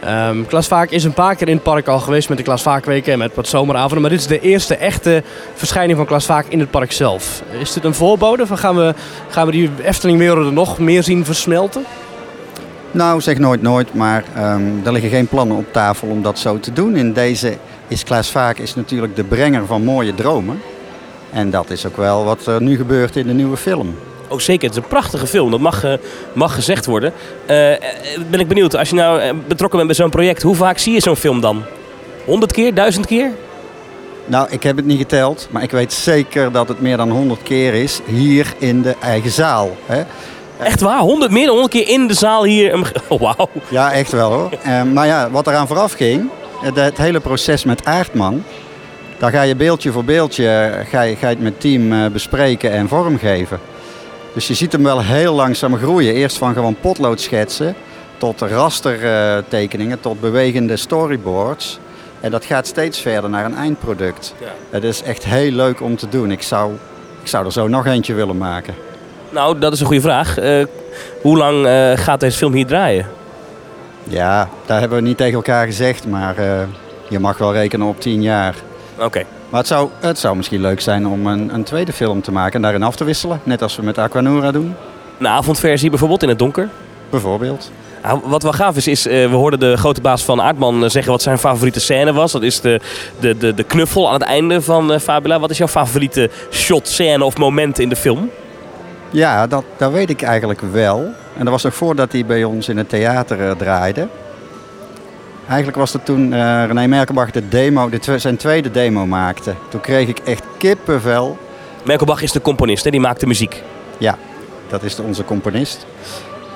Ehm Klaas Vaak is een paar keer in het park al geweest met de Klaas Vaakweken en met wat zomeravonden. Maar dit is de eerste echte verschijning van Klaas Vaak in het park zelf. Is dit een voorbode? Van gaan, we, gaan we die Efteling-werelden nog meer zien versmelten? Nou, zeg nooit nooit, maar ehm, er liggen geen plannen op tafel om dat zo te doen. In deze is Klaas Vaak is natuurlijk de brenger van mooie dromen. En dat is ook wel wat er nu gebeurt in de nieuwe film. Ook zeker, het is een prachtige film. Dat mag, eh, mag gezegd worden. Eh, eh, ben ik benieuwd, als je nou betrokken bent bij zo'n project, hoe vaak zie je zo'n film dan? 100 keer? 1000 keer? Nou, ik heb het niet geteld, maar ik weet zeker dat het meer dan 100 keer is hier in de eigen zaal. Hè? Echt waar? 100 meer dan 100 keer in de zaal hier. Oh, wauw. Ja, echt wel hoor. Eh, maar ja, wat eraan vooraf ging, het, hele proces met Aardman, daar ga je beeldje voor beeldje eh, ga je, ga je het met team eh, bespreken en vormgeven. Dus je ziet hem wel heel langzaam groeien. Eerst van gewoon potloodschetsen tot rastertekeningen, tot bewegende storyboards. En dat gaat steeds verder naar een eindproduct. Ja. Het is echt heel leuk om te doen. Ik zou, ik zou er zo nog eentje willen maken. Nou, dat is een goede vraag. Eh, hoe lang eh, gaat deze film hier draaien? Ja, daar hebben we niet tegen elkaar gezegd, maar eh, je mag wel rekenen op 10 jaar. Oké. Maar het zou, het zou misschien leuk zijn om een, een tweede film te maken en daarin af te wisselen. Net als we met Aquanura doen, Een avondversie bijvoorbeeld in het donker. bijvoorbeeld. Nou, wat wel gaaf is, is we hoorden de grote baas van Aardman zeggen wat zijn favoriete scène was. Dat is de, de, de, de knuffel aan het einde van Fabula. Wat is jouw favoriete shot, scène of moment in de film? Ja, dat, dat weet ik eigenlijk wel. En dat was nog voordat hij bij ons in het theater eh, draaide. Eigenlijk was het toen eh, René Merkelbach de demo, de zijn tweede demo maakte. Toen kreeg ik echt kippenvel. Merkelbach is de componist, hè? die maakt de muziek. Ja, dat is de- onze componist.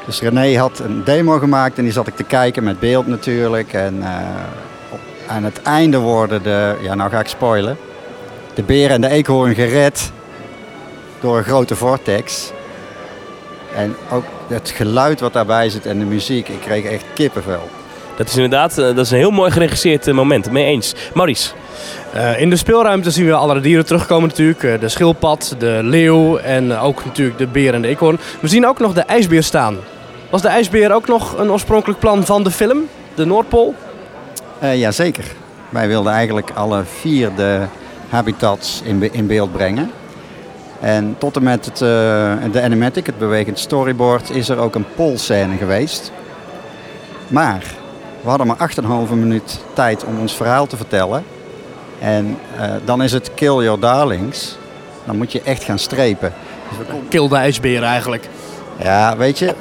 Dus René had een demo gemaakt en die zat ik te kijken met beeld natuurlijk. En eh, op, aan het einde worden de, ja nou ga ik spoilen, de beer en de eekhoorn gered door een grote vortex. En ook het geluid wat daarbij zit en de muziek, ik kreeg echt kippenvel. Dat is inderdaad eh, dat is een heel mooi geregisseerd eh, moment. Mee eens. Maurice, Eh, in de speelruimte zien we allerlei dieren terugkomen natuurlijk. Eh, de schildpad, de leeuw en ook natuurlijk de beer en de eekhoorn. We zien ook nog de ijsbeer staan. Was de ijsbeer ook nog een oorspronkelijk plan van de film? De Noordpool? Eh jazeker. Wij wilden eigenlijk alle vier de habitats in, be- in beeld brengen. En tot en met het, eh, de animatic, het bewegend storyboard, is er ook een polscène geweest. Maar we hadden maar 8,5 minuut tijd om ons verhaal te vertellen. En eh, dan is het Kill Your Darlings. Dan moet je echt gaan strepen. Dus konden- Kill de ijsbeer eigenlijk. ja, weet je.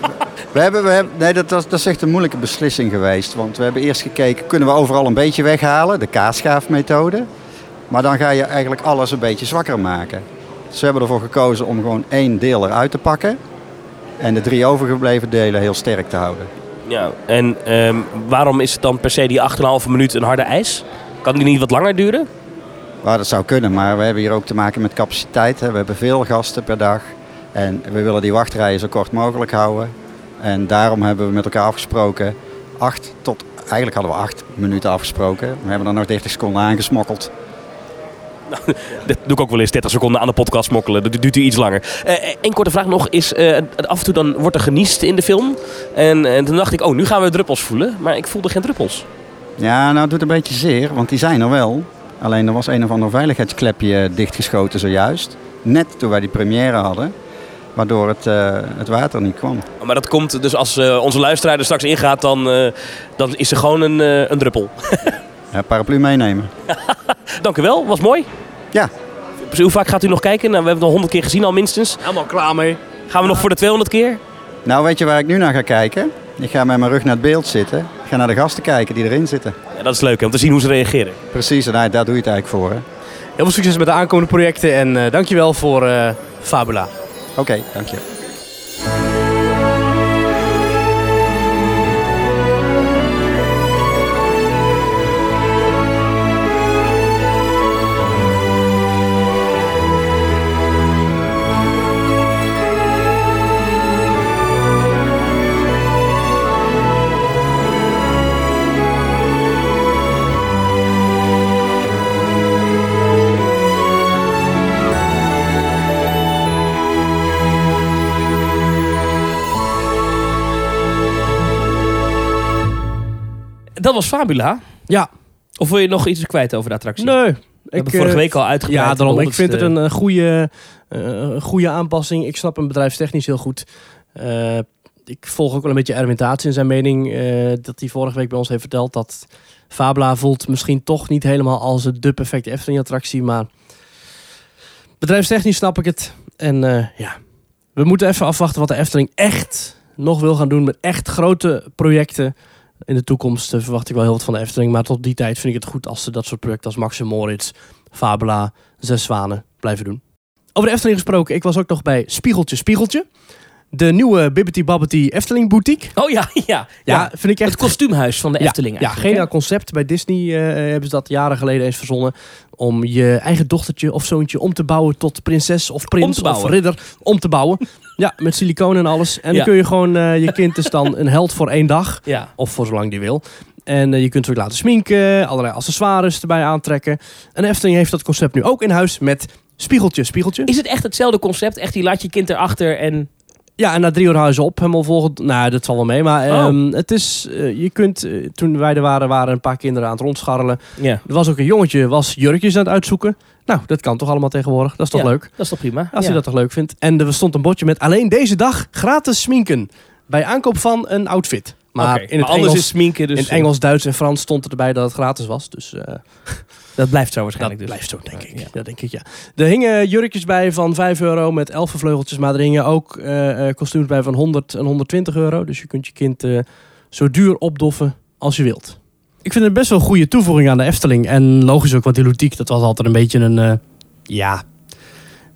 We hebben, we hebben, nee, dat, was- dat is echt een moeilijke beslissing geweest. Want we hebben eerst gekeken, kunnen we overal een beetje weghalen? De kaasschaafmethode. Maar dan ga je eigenlijk alles een beetje zwakker maken. We hebben ervoor gekozen om gewoon één deel eruit te pakken. En de drie overgebleven delen heel sterk te houden. ja, en ehm, waarom is het dan per se die 8,5 minuut een harde ijs? Kan die niet wat langer duren? Maar dat zou kunnen, maar we hebben hier ook te maken met capaciteit. Hè. We hebben veel gasten per dag. En we willen die wachtrijen zo kort mogelijk houden. En daarom hebben we met elkaar afgesproken. Acht tot, eigenlijk hadden we acht minuten afgesproken. We hebben er nog 30 seconden aangesmokkeld. Dat doe ik ook wel eens 30 seconden aan de podcast smokkelen. Dat duurt u iets langer. Eén korte vraag nog is, eh, af en toe dan wordt er geniest in de film. En, en toen dacht ik, oh, nu gaan we druppels voelen. Maar ik voelde geen druppels. Ja, nou het doet een beetje zeer, want die zijn er wel. Alleen er was een of ander veiligheidsklepje dichtgeschoten zojuist. Net toen wij die première hadden. Waardoor het, eh, het water niet kwam. Maar dat komt dus als eh, onze luisteraar er straks ingaat, dan, eh, dan is er gewoon een, eh, een druppel. Ja, paraplu meenemen. Dank u wel, was mooi. Ja, Dus hoe vaak gaat u nog kijken? Nou, we hebben het al 100 keer gezien al minstens. Helemaal klaar mee. Gaan we nog voor de 200 keer? nou weet je waar ik nu naar ga kijken? Ik ga met mijn rug naar het beeld zitten. Ik ga naar de gasten kijken die erin zitten. Ja, dat is leuk hè, om te zien hoe ze reageren. Precies, en daar, daar doe je het eigenlijk voor. hè. Heel veel succes met de aankomende projecten en eh, dankjewel voor eh, Fabula. Oké, dank je. Dat was Fabula. Ja, Of wil je nog iets kwijt over de attractie? nee. We hebben vorige week al uitgebreid. Ja, daarom. Ik vind het 100ste. een eh, goede, eh, goede aanpassing. Ik snap hem bedrijfstechnisch heel goed. Eh, ik volg ook wel een beetje Erwin Taats in zijn mening. eh, dat hij vorige week bij ons heeft verteld dat Fabula voelt misschien toch niet helemaal als de perfecte Efteling-attractie. Maar bedrijfstechnisch snap ik het. En eh, ja, we moeten even afwachten wat de Efteling echt nog wil gaan doen met echt grote projecten. In de toekomst eh, verwacht ik wel heel wat van de Efteling. Maar tot die tijd vind ik het goed als ze dat soort projecten als Max en Moritz, Fabula, Zes Zwanen blijven doen. Over de Efteling gesproken, ik was ook nog bij Spiegeltje Spiegeltje. De nieuwe Bibbity Babbity Efteling boutique. Oh ja, ja. Ja, ja. vind ik echt Het kostuumhuis van de Efteling Ja, geniaal concept. Bij Disney eh, hebben ze dat jaren geleden eens verzonnen. Om je eigen dochtertje of zoontje om te bouwen tot prinses of prins of ridder. Om te bouwen. ja, met siliconen en alles. En dan kun je gewoon, eh, je kind is dan een held voor één dag. Ja. Of voor zolang die wil. En eh, je kunt ze ook laten sminken, allerlei accessoires erbij aantrekken. En Efteling heeft dat concept nu ook in huis met spiegeltje, spiegeltje. Is het echt hetzelfde concept? Echt, die laat je kind erachter en Ja, en na drie uur ze op, helemaal volgend. Nou, dat zal wel mee. Maar Oh. ehm, het is, eh, je kunt, eh, toen wij er waren, waren een paar kinderen aan het rondscharrelen. Er was ook een jongetje, was jurkjes aan het uitzoeken. Nou, dat kan toch allemaal tegenwoordig. Dat is toch Ja. leuk? dat is toch prima? Als ja. je dat toch leuk vindt. En er stond een bordje met alleen deze dag gratis sminken. Bij aankoop van een outfit. Maar in het maar Engels, is sminken dus... in het Engels, Duits en Frans stond erbij dat het gratis was. Dus eh, Dat blijft zo dat waarschijnlijk dus. blijft zo, denk ik. Ja. Denk ik, ja. Er hingen jurkjes bij van 5 euro met elfenvleugeltjes. Maar er hingen ook eh, eh, kostuums bij van 100 en 120 euro. Dus je kunt je kind eh, zo duur opdoffen als je wilt. Ik vind het best wel een goede toevoeging aan de Efteling. En logisch ook, want die ludiek, dat was altijd een beetje een... eh, ja,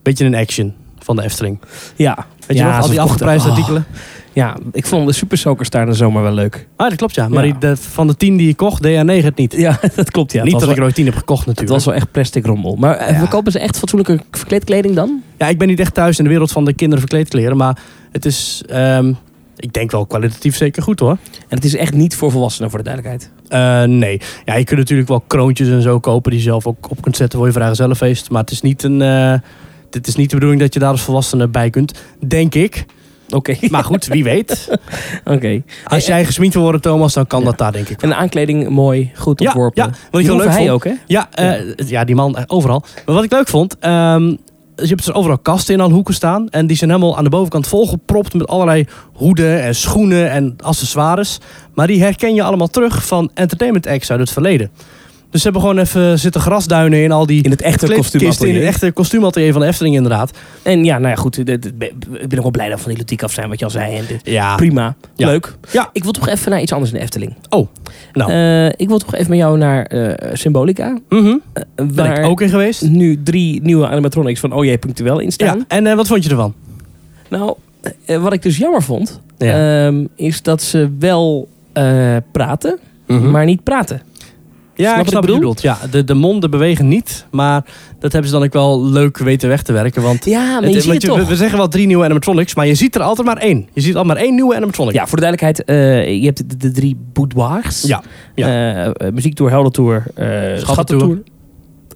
beetje een action van de Efteling. Ja. Weet je nog, al die afgeprijsde oh. artikelen? Ja, ik vond de Super Soakers daar de zomer wel leuk. Ah, dat klopt ja. Maar Ja. die, de, van de 10 die je kocht, deed jij 9 het niet. Ja, dat klopt. Ja. niet het dat ik er ooit 10 heb gekocht het natuurlijk. was wel echt plastic rommel. Maar eh, Ja. verkopen ze echt fatsoenlijke verkleedkleding dan? Ja, ik ben niet echt thuis in de wereld van de kinderen verkleedkleren. Maar het is, ehm, ik denk wel kwalitatief zeker goed hoor. En het is echt niet voor volwassenen, voor de duidelijkheid. Eh, nee. Ja, je kunt natuurlijk wel kroontjes en zo kopen die je zelf ook op kunt zetten voor je vrijgezellenfeest. Maar het is niet een... eh, dit is niet de bedoeling dat je daar als volwassene bij kunt. Denk ik. Oké. Maar goed, wie weet. Oké. Als jij gesminkt wil worden, Thomas, dan kan Ja. dat daar denk ik En de aankleding mooi, goed Ja, ontworpen. ja. Wat ik leuk hij vond. ook, hè? Ja, eh, ja. die man eh, overal. Maar wat ik leuk vond, ehm, je hebt dus overal kasten in alle hoeken staan. En die zijn helemaal aan de bovenkant volgepropt met allerlei hoeden en schoenen en accessoires. Maar die herken je allemaal terug van entertainment acts uit het verleden. Dus ze hebben gewoon even zitten grasduinen in al die In het echte kostuumatelier. In het echte kostuumatelier van de Efteling inderdaad. En ja, nou ja, goed. Ik ben ook wel blij dat we van die ludiek af zijn, wat je al zei. En dit- Ja. Prima. Ja. Leuk. Ja. Ik wil toch even naar iets anders in de Efteling. Oh, nou. Eh, ik wil toch even met jou naar eh, Symbolica. Mhm. eh, Ben waar ik ook in geweest. nu drie nieuwe animatronics van OJ Punctueel in Ja. staan. En eh, wat vond je ervan? Nou, wat ik dus jammer vond, Ja. ehm, is dat ze wel eh, praten, Mhm. maar niet praten. Ja, Snap ik wat snap wat je bedoelt. Ja, de, de monden bewegen niet. Maar dat hebben ze dan ook wel leuk weten weg te werken. Want Ja, maar het- je ziet het we, toch. we zeggen wel drie nieuwe animatronics, maar je ziet er altijd maar één. Je ziet al maar één nieuwe animatronic. Ja, voor de duidelijkheid, eh, je hebt de, de drie boudoirs. Ja, ja. Eh, muziektour, heldentour, eh schattentour.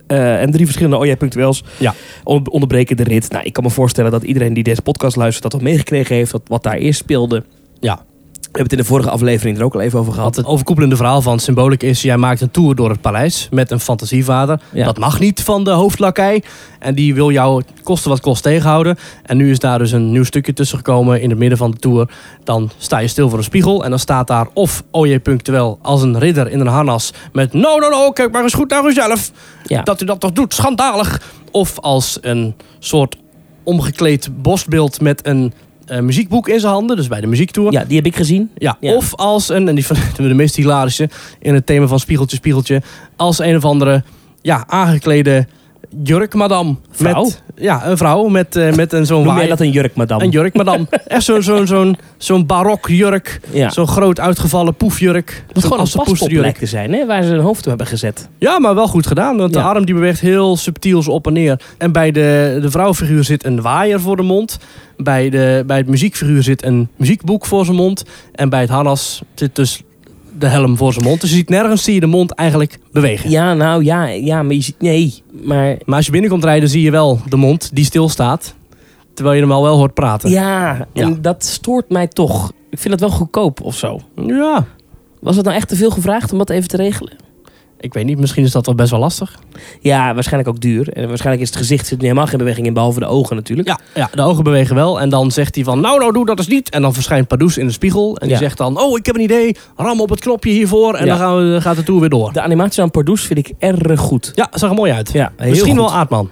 En drie verschillende OJ Punctueels Ja. on- onderbreken de rit. Nou, ik kan me voorstellen dat iedereen die deze podcast luistert dat al meegekregen heeft. Dat wat daar eerst speelde. Ja. We hebben het in de vorige aflevering er ook al even over gehad. Het overkoepelende verhaal van Symbolic is... jij maakt een tour door het paleis met een fantasievader. Ja. Dat mag niet van de hoofdlakij. En die wil jou kosten wat kost tegenhouden. En nu is daar dus een nieuw stukje tussen gekomen in het midden van de tour. Dan sta je stil voor een spiegel. En dan staat daar of OJ Punctueel als een ridder in een harnas... met no, no, no, kijk maar eens goed naar uzelf. Ja. Dat u dat toch doet, schandalig. Of als een soort omgekleed borstbeeld met een eh, muziekboek in zijn handen. Dus bij de muziektour. ja, die heb ik gezien. Ja, Ja. of als een, en die we de meest hilarische in het thema van Spiegeltje, Spiegeltje, als een of andere ja, aangeklede jurkmadam. Vrouw? Met, ja, een vrouw met, eh, met een zo'n Noem jij waai- dat een jurk, madame? Een jurkmadam. Echt zo'n zo'n zo'n zo'n barok jurk. Ja. Zo'n groot uitgevallen poefjurk. Zo'n gewoon een lijkt te zijn, hè? Waar ze een hoofd toe hebben gezet. Ja, maar wel goed gedaan. Want Ja. de arm die beweegt heel subtiel zo op en neer. En bij de, de vrouwfiguur zit een waaier voor de mond. Bij, de, bij het muziekfiguur zit een muziekboek voor zijn mond. En bij het harnas zit dus de helm voor zijn mond. Dus je ziet nergens zie je de mond eigenlijk bewegen. Ja, nou ja, ja, maar je ziet... Nee, maar... Maar als je binnenkomt rijden zie je wel de mond die stilstaat. Terwijl je hem al wel hoort praten. Ja, en Ja. dat stoort mij toch. Ik vind het wel goedkoop of zo. Ja, Was het nou echt te veel gevraagd om dat even te regelen? Ik weet niet. Misschien is dat wel best wel lastig. Ja, waarschijnlijk ook duur. En waarschijnlijk is het gezicht zit helemaal geen beweging in, behalve de ogen natuurlijk. Ja, ja, de ogen bewegen wel. En dan zegt hij van, nou, nou, doe dat eens niet. En dan verschijnt Pardoes in de spiegel. En die Ja. zegt dan, oh, ik heb een idee. Ram op het knopje hiervoor. En Ja. dan gaan we, gaat de tour weer door. De animatie aan Pardoes vind ik erg goed. Ja, zag er mooi uit. Ja, heel Misschien goed. wel Aardman.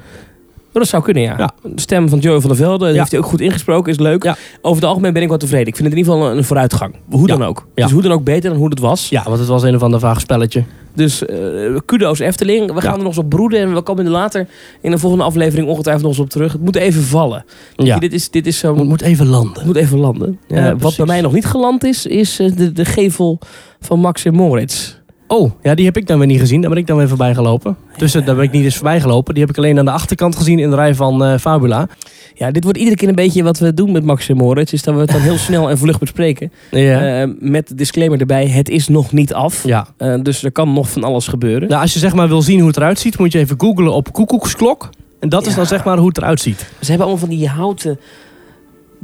Oh, dat zou kunnen, ja. Ja. De stem van Joey van der Velde, die heeft hij ook goed ingesproken, is leuk. Over het algemeen ben ik wel tevreden. Ik vind het in ieder geval een, een vooruitgang. Hoe dan ook. Dus hoe dan ook beter dan hoe het was. Ja, want het was een of ander vaag spelletje. Dus eh, kudo's Efteling. We gaan Ja. er nog eens op broeden. En we komen er later in de volgende aflevering ongetwijfeld nog eens op terug. Het moet even vallen. Ja, dit is, dit is zo... moet, moet even landen. Het moet even landen. Ja, Eh, wat bij mij nog niet geland is, is eh, de, de gevel van Max en Moritz. Oh, ja, die heb ik dan weer niet gezien. Daar ben ik dan weer voorbij gelopen. Dus eh, daar ben ik niet eens voorbij gelopen. Die heb ik alleen aan de achterkant gezien in de rij van eh, Fabula. Ja, dit wordt iedere keer een beetje wat we doen met Max en Moritz. Is dat we het dan heel snel en vlug bespreken. Ja. Eh, met de disclaimer erbij, het is nog niet af. ja. Eh, dus er kan nog van alles gebeuren. Nou, als je zeg maar wil zien hoe het eruit ziet, moet je even googlen op koekoeksklok. En dat is Ja. dan zeg maar hoe het eruit ziet. Ze hebben allemaal van die houten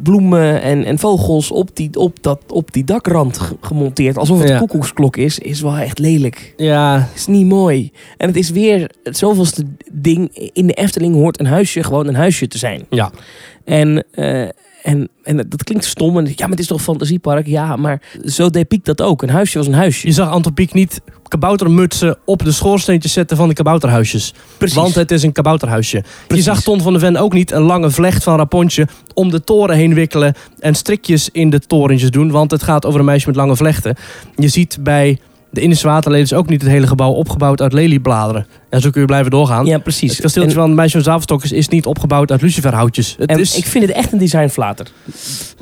bloemen en, en vogels op die, op, dat, op die dakrand ge- gemonteerd. Alsof het Ja. een koekoeksklok is. Is wel echt lelijk. Ja, is niet mooi. En het is weer het zoveelste ding. In de Efteling hoort een huisje gewoon een huisje te zijn. ja. En, eh, en, en dat klinkt stom. En, ja, maar het is toch een fantasiepark? Ja, maar zo deed Piek dat ook. Een huisje was een huisje. Je zag Anton Pieck niet kaboutermutsen op de schoorsteentjes zetten van de kabouterhuisjes. Precies. Want het is een kabouterhuisje. Precies. Je zag Ton van de Ven ook niet een lange vlecht van rapontje om de toren heen wikkelen en strikjes in de torentjes doen. Want het gaat over een meisje met lange vlechten. Je ziet bij de Indische Waterleden is ook niet het hele gebouw opgebouwd uit leliebladeren. En zo kun je blijven doorgaan. Ja, precies. Het kasteeltje En- van meisje met zavelstokkers is niet opgebouwd uit luciferhoutjes. Het En is... ik vind het echt een designflater.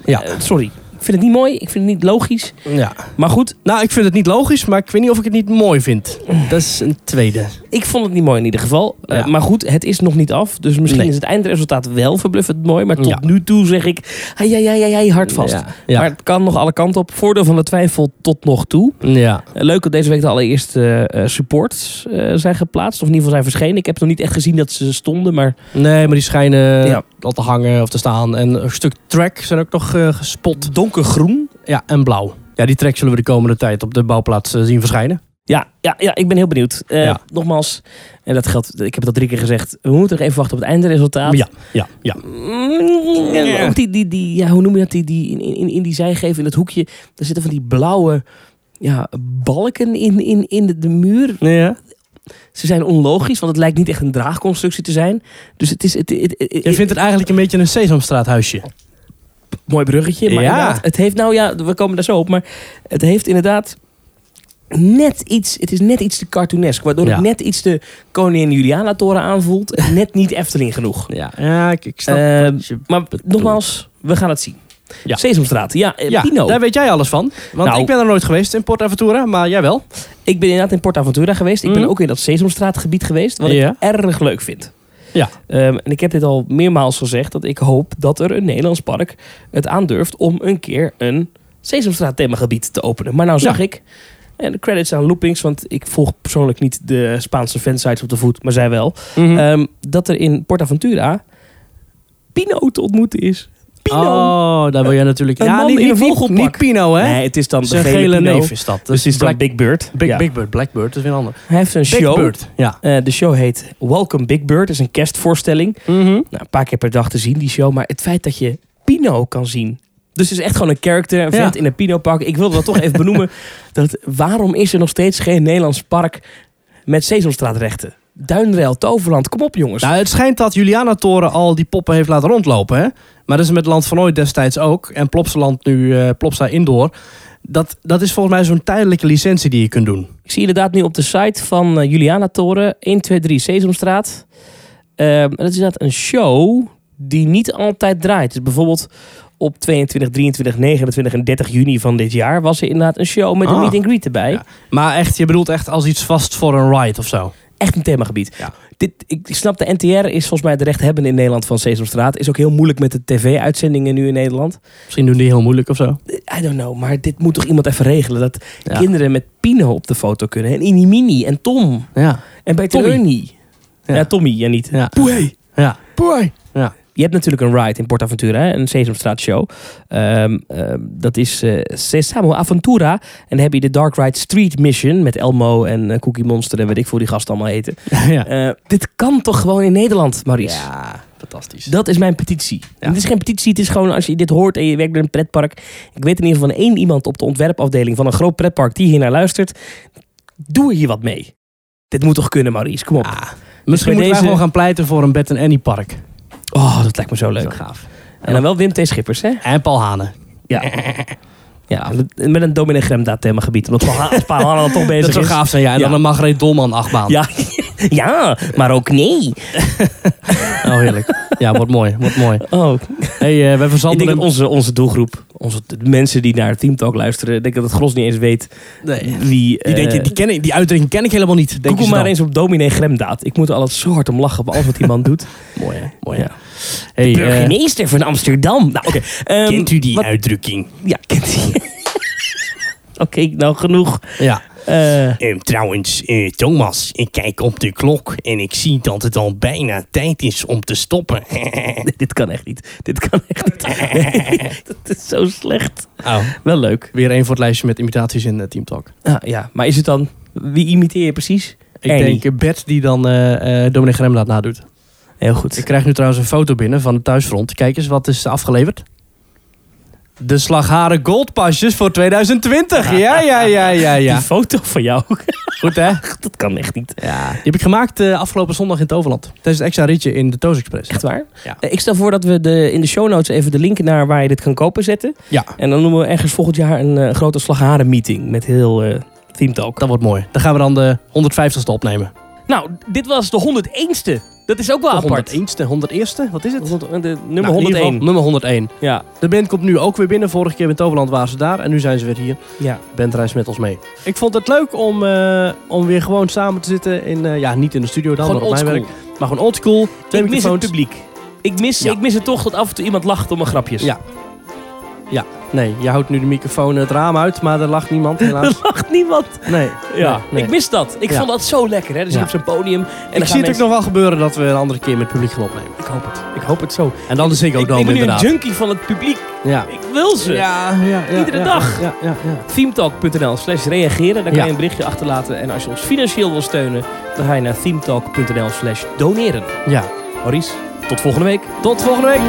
Ja. Eh, sorry. Ik vind het niet mooi. Ik vind het niet logisch. ja. Maar goed, Nou, ik vind het niet logisch, maar ik weet niet of ik het niet mooi vind. Dat is een tweede. ik vond het niet mooi in ieder geval. Eh, maar goed, het is nog niet af. Dus misschien Nee. is het eindresultaat wel verbluffend mooi. Maar tot Ja. nu toe zeg ik, ja, ja, ja, ja, hard vast. Ja. Maar het kan nog alle kanten op. Voordeel van de twijfel tot nog toe. ja. Eh, Leuk dat deze week de allereerste eh, supports zijn geplaatst. Of in ieder geval zijn verschenen. Ik heb nog niet echt gezien dat ze stonden. Maar Nee, maar die schijnen al te hangen of te staan. En een stuk track zijn ook nog gespot. Donkergroen. Ja, en blauw. Ja, die track zullen we de komende tijd op de bouwplaats eh, zien verschijnen. Ja, ja, ja, ik ben heel benieuwd. Eh, Ja. Nogmaals, en dat geldt, ik heb het al drie keer gezegd. We moeten nog even wachten op het eindresultaat. Ja, ja, ja. Mm, en Ook die, die, die, ja, hoe noem je dat? Die, die, in, in, in die zijgevel, in dat hoekje, daar zitten van die blauwe ja, balken in, in, in de, de muur. ja. Ze zijn onlogisch, want het lijkt niet echt een draagconstructie te zijn. Dus het is... Het, het, het- Je vindt het eigenlijk een beetje een Sesamstraathuisje. Mooi bruggetje. Maar Ja. het heeft nou ja, we komen daar zo op, maar het heeft inderdaad net iets, het is net iets te cartoonesk, waardoor Ja. het net iets de Koningin Juliana toren aanvoelt, net niet Efteling genoeg. Ja, ja ik, ik snap Eh, je maar bedoelt. nogmaals, we gaan het zien. Ja. Sesamstraat, ja, eh, Ja, Pino. daar weet jij alles van. Want Nou. ik ben er nooit geweest in Port Aventura, maar jij wel. Ik ben inderdaad in Port Aventura geweest. Ik Mhm. ben ook in dat Sesamstraatgebied geweest, wat Ja. ik erg leuk vind. Ja. Ehm, en ik heb dit al meermaals gezegd, dat ik hoop dat er een Nederlands park het aandurft om een keer een Sesamstraat themagebied te openen. Maar nou zag Ja. ik, en de credits aan Loopings, want ik volg persoonlijk niet de Spaanse fansites op de voet, maar zij wel, Mhm. ehm, dat er in Port Aventura Pino te ontmoeten is. Pino! Oh, daar wil jij natuurlijk... Een ja, man niet, in een vogelpak. niet Pino, hè? Nee, het is dan de gele, gele Pino. neef is dat. Dus het is dan Black, Big Bird. Big, Ja. Big Bird. Blackbird, dat is weer een ander. Hij heeft een Big show. Bird, ja. Eh, de show heet Welcome Big Bird. Het is een kerstvoorstelling. Mhm. Nou, een paar keer per dag te zien, die show. Maar het feit dat je Pino kan zien. Dus het is echt gewoon een character, een vent Ja. in een Pino-pak. Ik wilde dat toch even benoemen. Dat, waarom is er nog steeds geen Nederlands park met Sesamstraatrechten? Duinrail, Toverland, kom op jongens. Nou, het schijnt dat Juliana Toren al die poppen heeft laten rondlopen. Hè? Maar dat is met Land van Ooit destijds ook. En Plopsaland nu, eh Plopsa Indoor. Dat, dat is volgens mij zo'n tijdelijke licentie die je kunt doen. Ik zie inderdaad nu op de site van eh, Juliana Toren, 123 Sesamstraat. Ehm, dat is inderdaad een show die niet altijd draait. Dus bijvoorbeeld op 22, 23, 29 en 30 juni van dit jaar was er inderdaad een show met een Ah. meet and greet erbij. Ja. Maar echt, je bedoelt echt als iets vast voor een ride of zo. Echt een themagebied. Ja. Dit, ik snap, de NTR is volgens mij de rechthebbende in Nederland van Sesamstraat. Is ook heel moeilijk met de tv-uitzendingen nu in Nederland. Misschien doen die heel moeilijk of zo. I don't know, maar dit moet toch iemand even regelen. Dat Ja. kinderen met Pino op de foto kunnen. En Inimini en Tom. Ja. En bij Tommy. Ja. Ja. Tommy, ja niet. Ja. Poei. Ja. Poei. Ja. Je hebt natuurlijk een ride in Port Aventura, hè? een Sesamstraat show. Ehm, ehm, dat is eh Sesamo Aventura. En dan heb je de Dark Ride Street Mission met Elmo en eh, Cookie Monster en weet ik veel die gasten allemaal heten. ja. Eh, dit kan toch gewoon in Nederland, Maurice? Ja, fantastisch. Dat is mijn petitie. Ja. Het is geen petitie, het is gewoon als je dit hoort en je werkt bij een pretpark. Ik weet in ieder geval van één iemand op de ontwerpafdeling van een groot pretpark die hier naar luistert. Doe hier wat mee. Dit moet toch kunnen, Maurice? Kom op. Misschien moeten wij gewoon gaan pleiten voor een Bed Annie park. Oh, dat lijkt me zo leuk. gaaf. En dan wel Wim T. Schippers, hè? En Paul Hanen. Ja. Ja, met- een dominee Gremda themagebied. Omdat Paul Ha- Paul Hanen dan toch bezig Dat zou is. gaaf zijn, ja. En dan een Margreet Dolman achtbaan. Ja, ja, maar ook nee. Oh, heerlijk. Ja, wordt mooi. Wordt mooi. Oh, Hey, eh, we ik denk dat onze, onze doelgroep, onze, de mensen die naar Team Talk luisteren, ik denk dat het gros niet eens weet Nee. wie... Die, denk je, eh, die, ken ik, die uitdrukking ken ik helemaal niet. Denk Google maar dan. eens op dominee Gremdaad. Ik moet er altijd zo hard om lachen op alles wat die man doet. Mooi, hè? Mooi, Ja. Hey, eh, Burgemeester van Amsterdam. Nou, oké. ehm, kent u die wat- uitdrukking? Ja, kent u. Oké, nou genoeg. Ja. Eh, Ehm, trouwens, eh, Thomas, ik kijk op de klok en ik zie dat het al bijna tijd is om te stoppen. dit kan echt niet. Dit kan echt niet. dat is zo slecht. Oh. Wel leuk. Weer één voor het lijstje met imitaties in uh, Team Talk. Ah, ja, maar is het dan... Wie imiteer je precies? Ik Ernie. denk eh, Bert die dan eh eh Dominic Gremlaat nadoet. Heel goed. Ik krijg nu trouwens een foto binnen van het thuisfront. Kijk eens, wat is afgeleverd? De slagharen goldpasjes voor 2020. Ja, ja, ja, ja, ja. Die foto van jou. Goed hè? dat kan echt niet. Ja. Die heb ik gemaakt eh, afgelopen zondag in Toverland. Tijdens het extra ritje in de Toos Express. Echt waar? Ja. Eh, Ik stel voor dat we de, in de show notes even de link naar waar je dit kan kopen zetten. Ja, En dan noemen we ergens volgend jaar een eh, grote slagharen meeting met heel Team Talk. dat wordt mooi. Dan gaan we dan de 150ste opnemen. Nou, dit was de 101ste. Dat is ook wel De apart. 101ste, 101ste, wat is het? De Nou, nummer in ieder 101. geval Nummer 101. Ja, De band komt nu ook weer binnen. Vorige keer in Toverland waren ze daar en nu zijn ze weer hier. ja. Band reist met ons mee. Ik vond het leuk om, eh, om weer gewoon samen te zitten. In, eh, ja, niet in de studio dan, Gewoon maar op mijn werk. Maar gewoon oldschool. Twee Ik mis het publiek. Ik mis, Ja. ik mis het toch dat af en toe iemand lacht om mijn grapjes. Ja. Ja, nee, je houdt nu de microfoon het raam uit, maar er lacht niemand helaas. Er lacht niemand. Nee, Ja, nee, nee. ik mis dat. Ik Ja. vond dat zo lekker. Hè? Dus Ja. je op zo'n podium. En ik dan zie het ook nog wel gebeuren dat we een andere keer met het publiek gaan opnemen. Ik hoop het. Ik hoop het zo. En dan Ziggo ik, Dome ik ben nu inderdaad. een junkie van het publiek. Ja. Ik wil ze. Ja, ja, ja, Iedere ja, dag. Ja, ja, ja. Themetalk.nl slash reageren. Daar kan Ja. je een berichtje achterlaten. En als je ons financieel wil steunen, dan ga je naar themetalk.nl slash doneren. ja. Maurice, tot volgende week. Tot volgende week.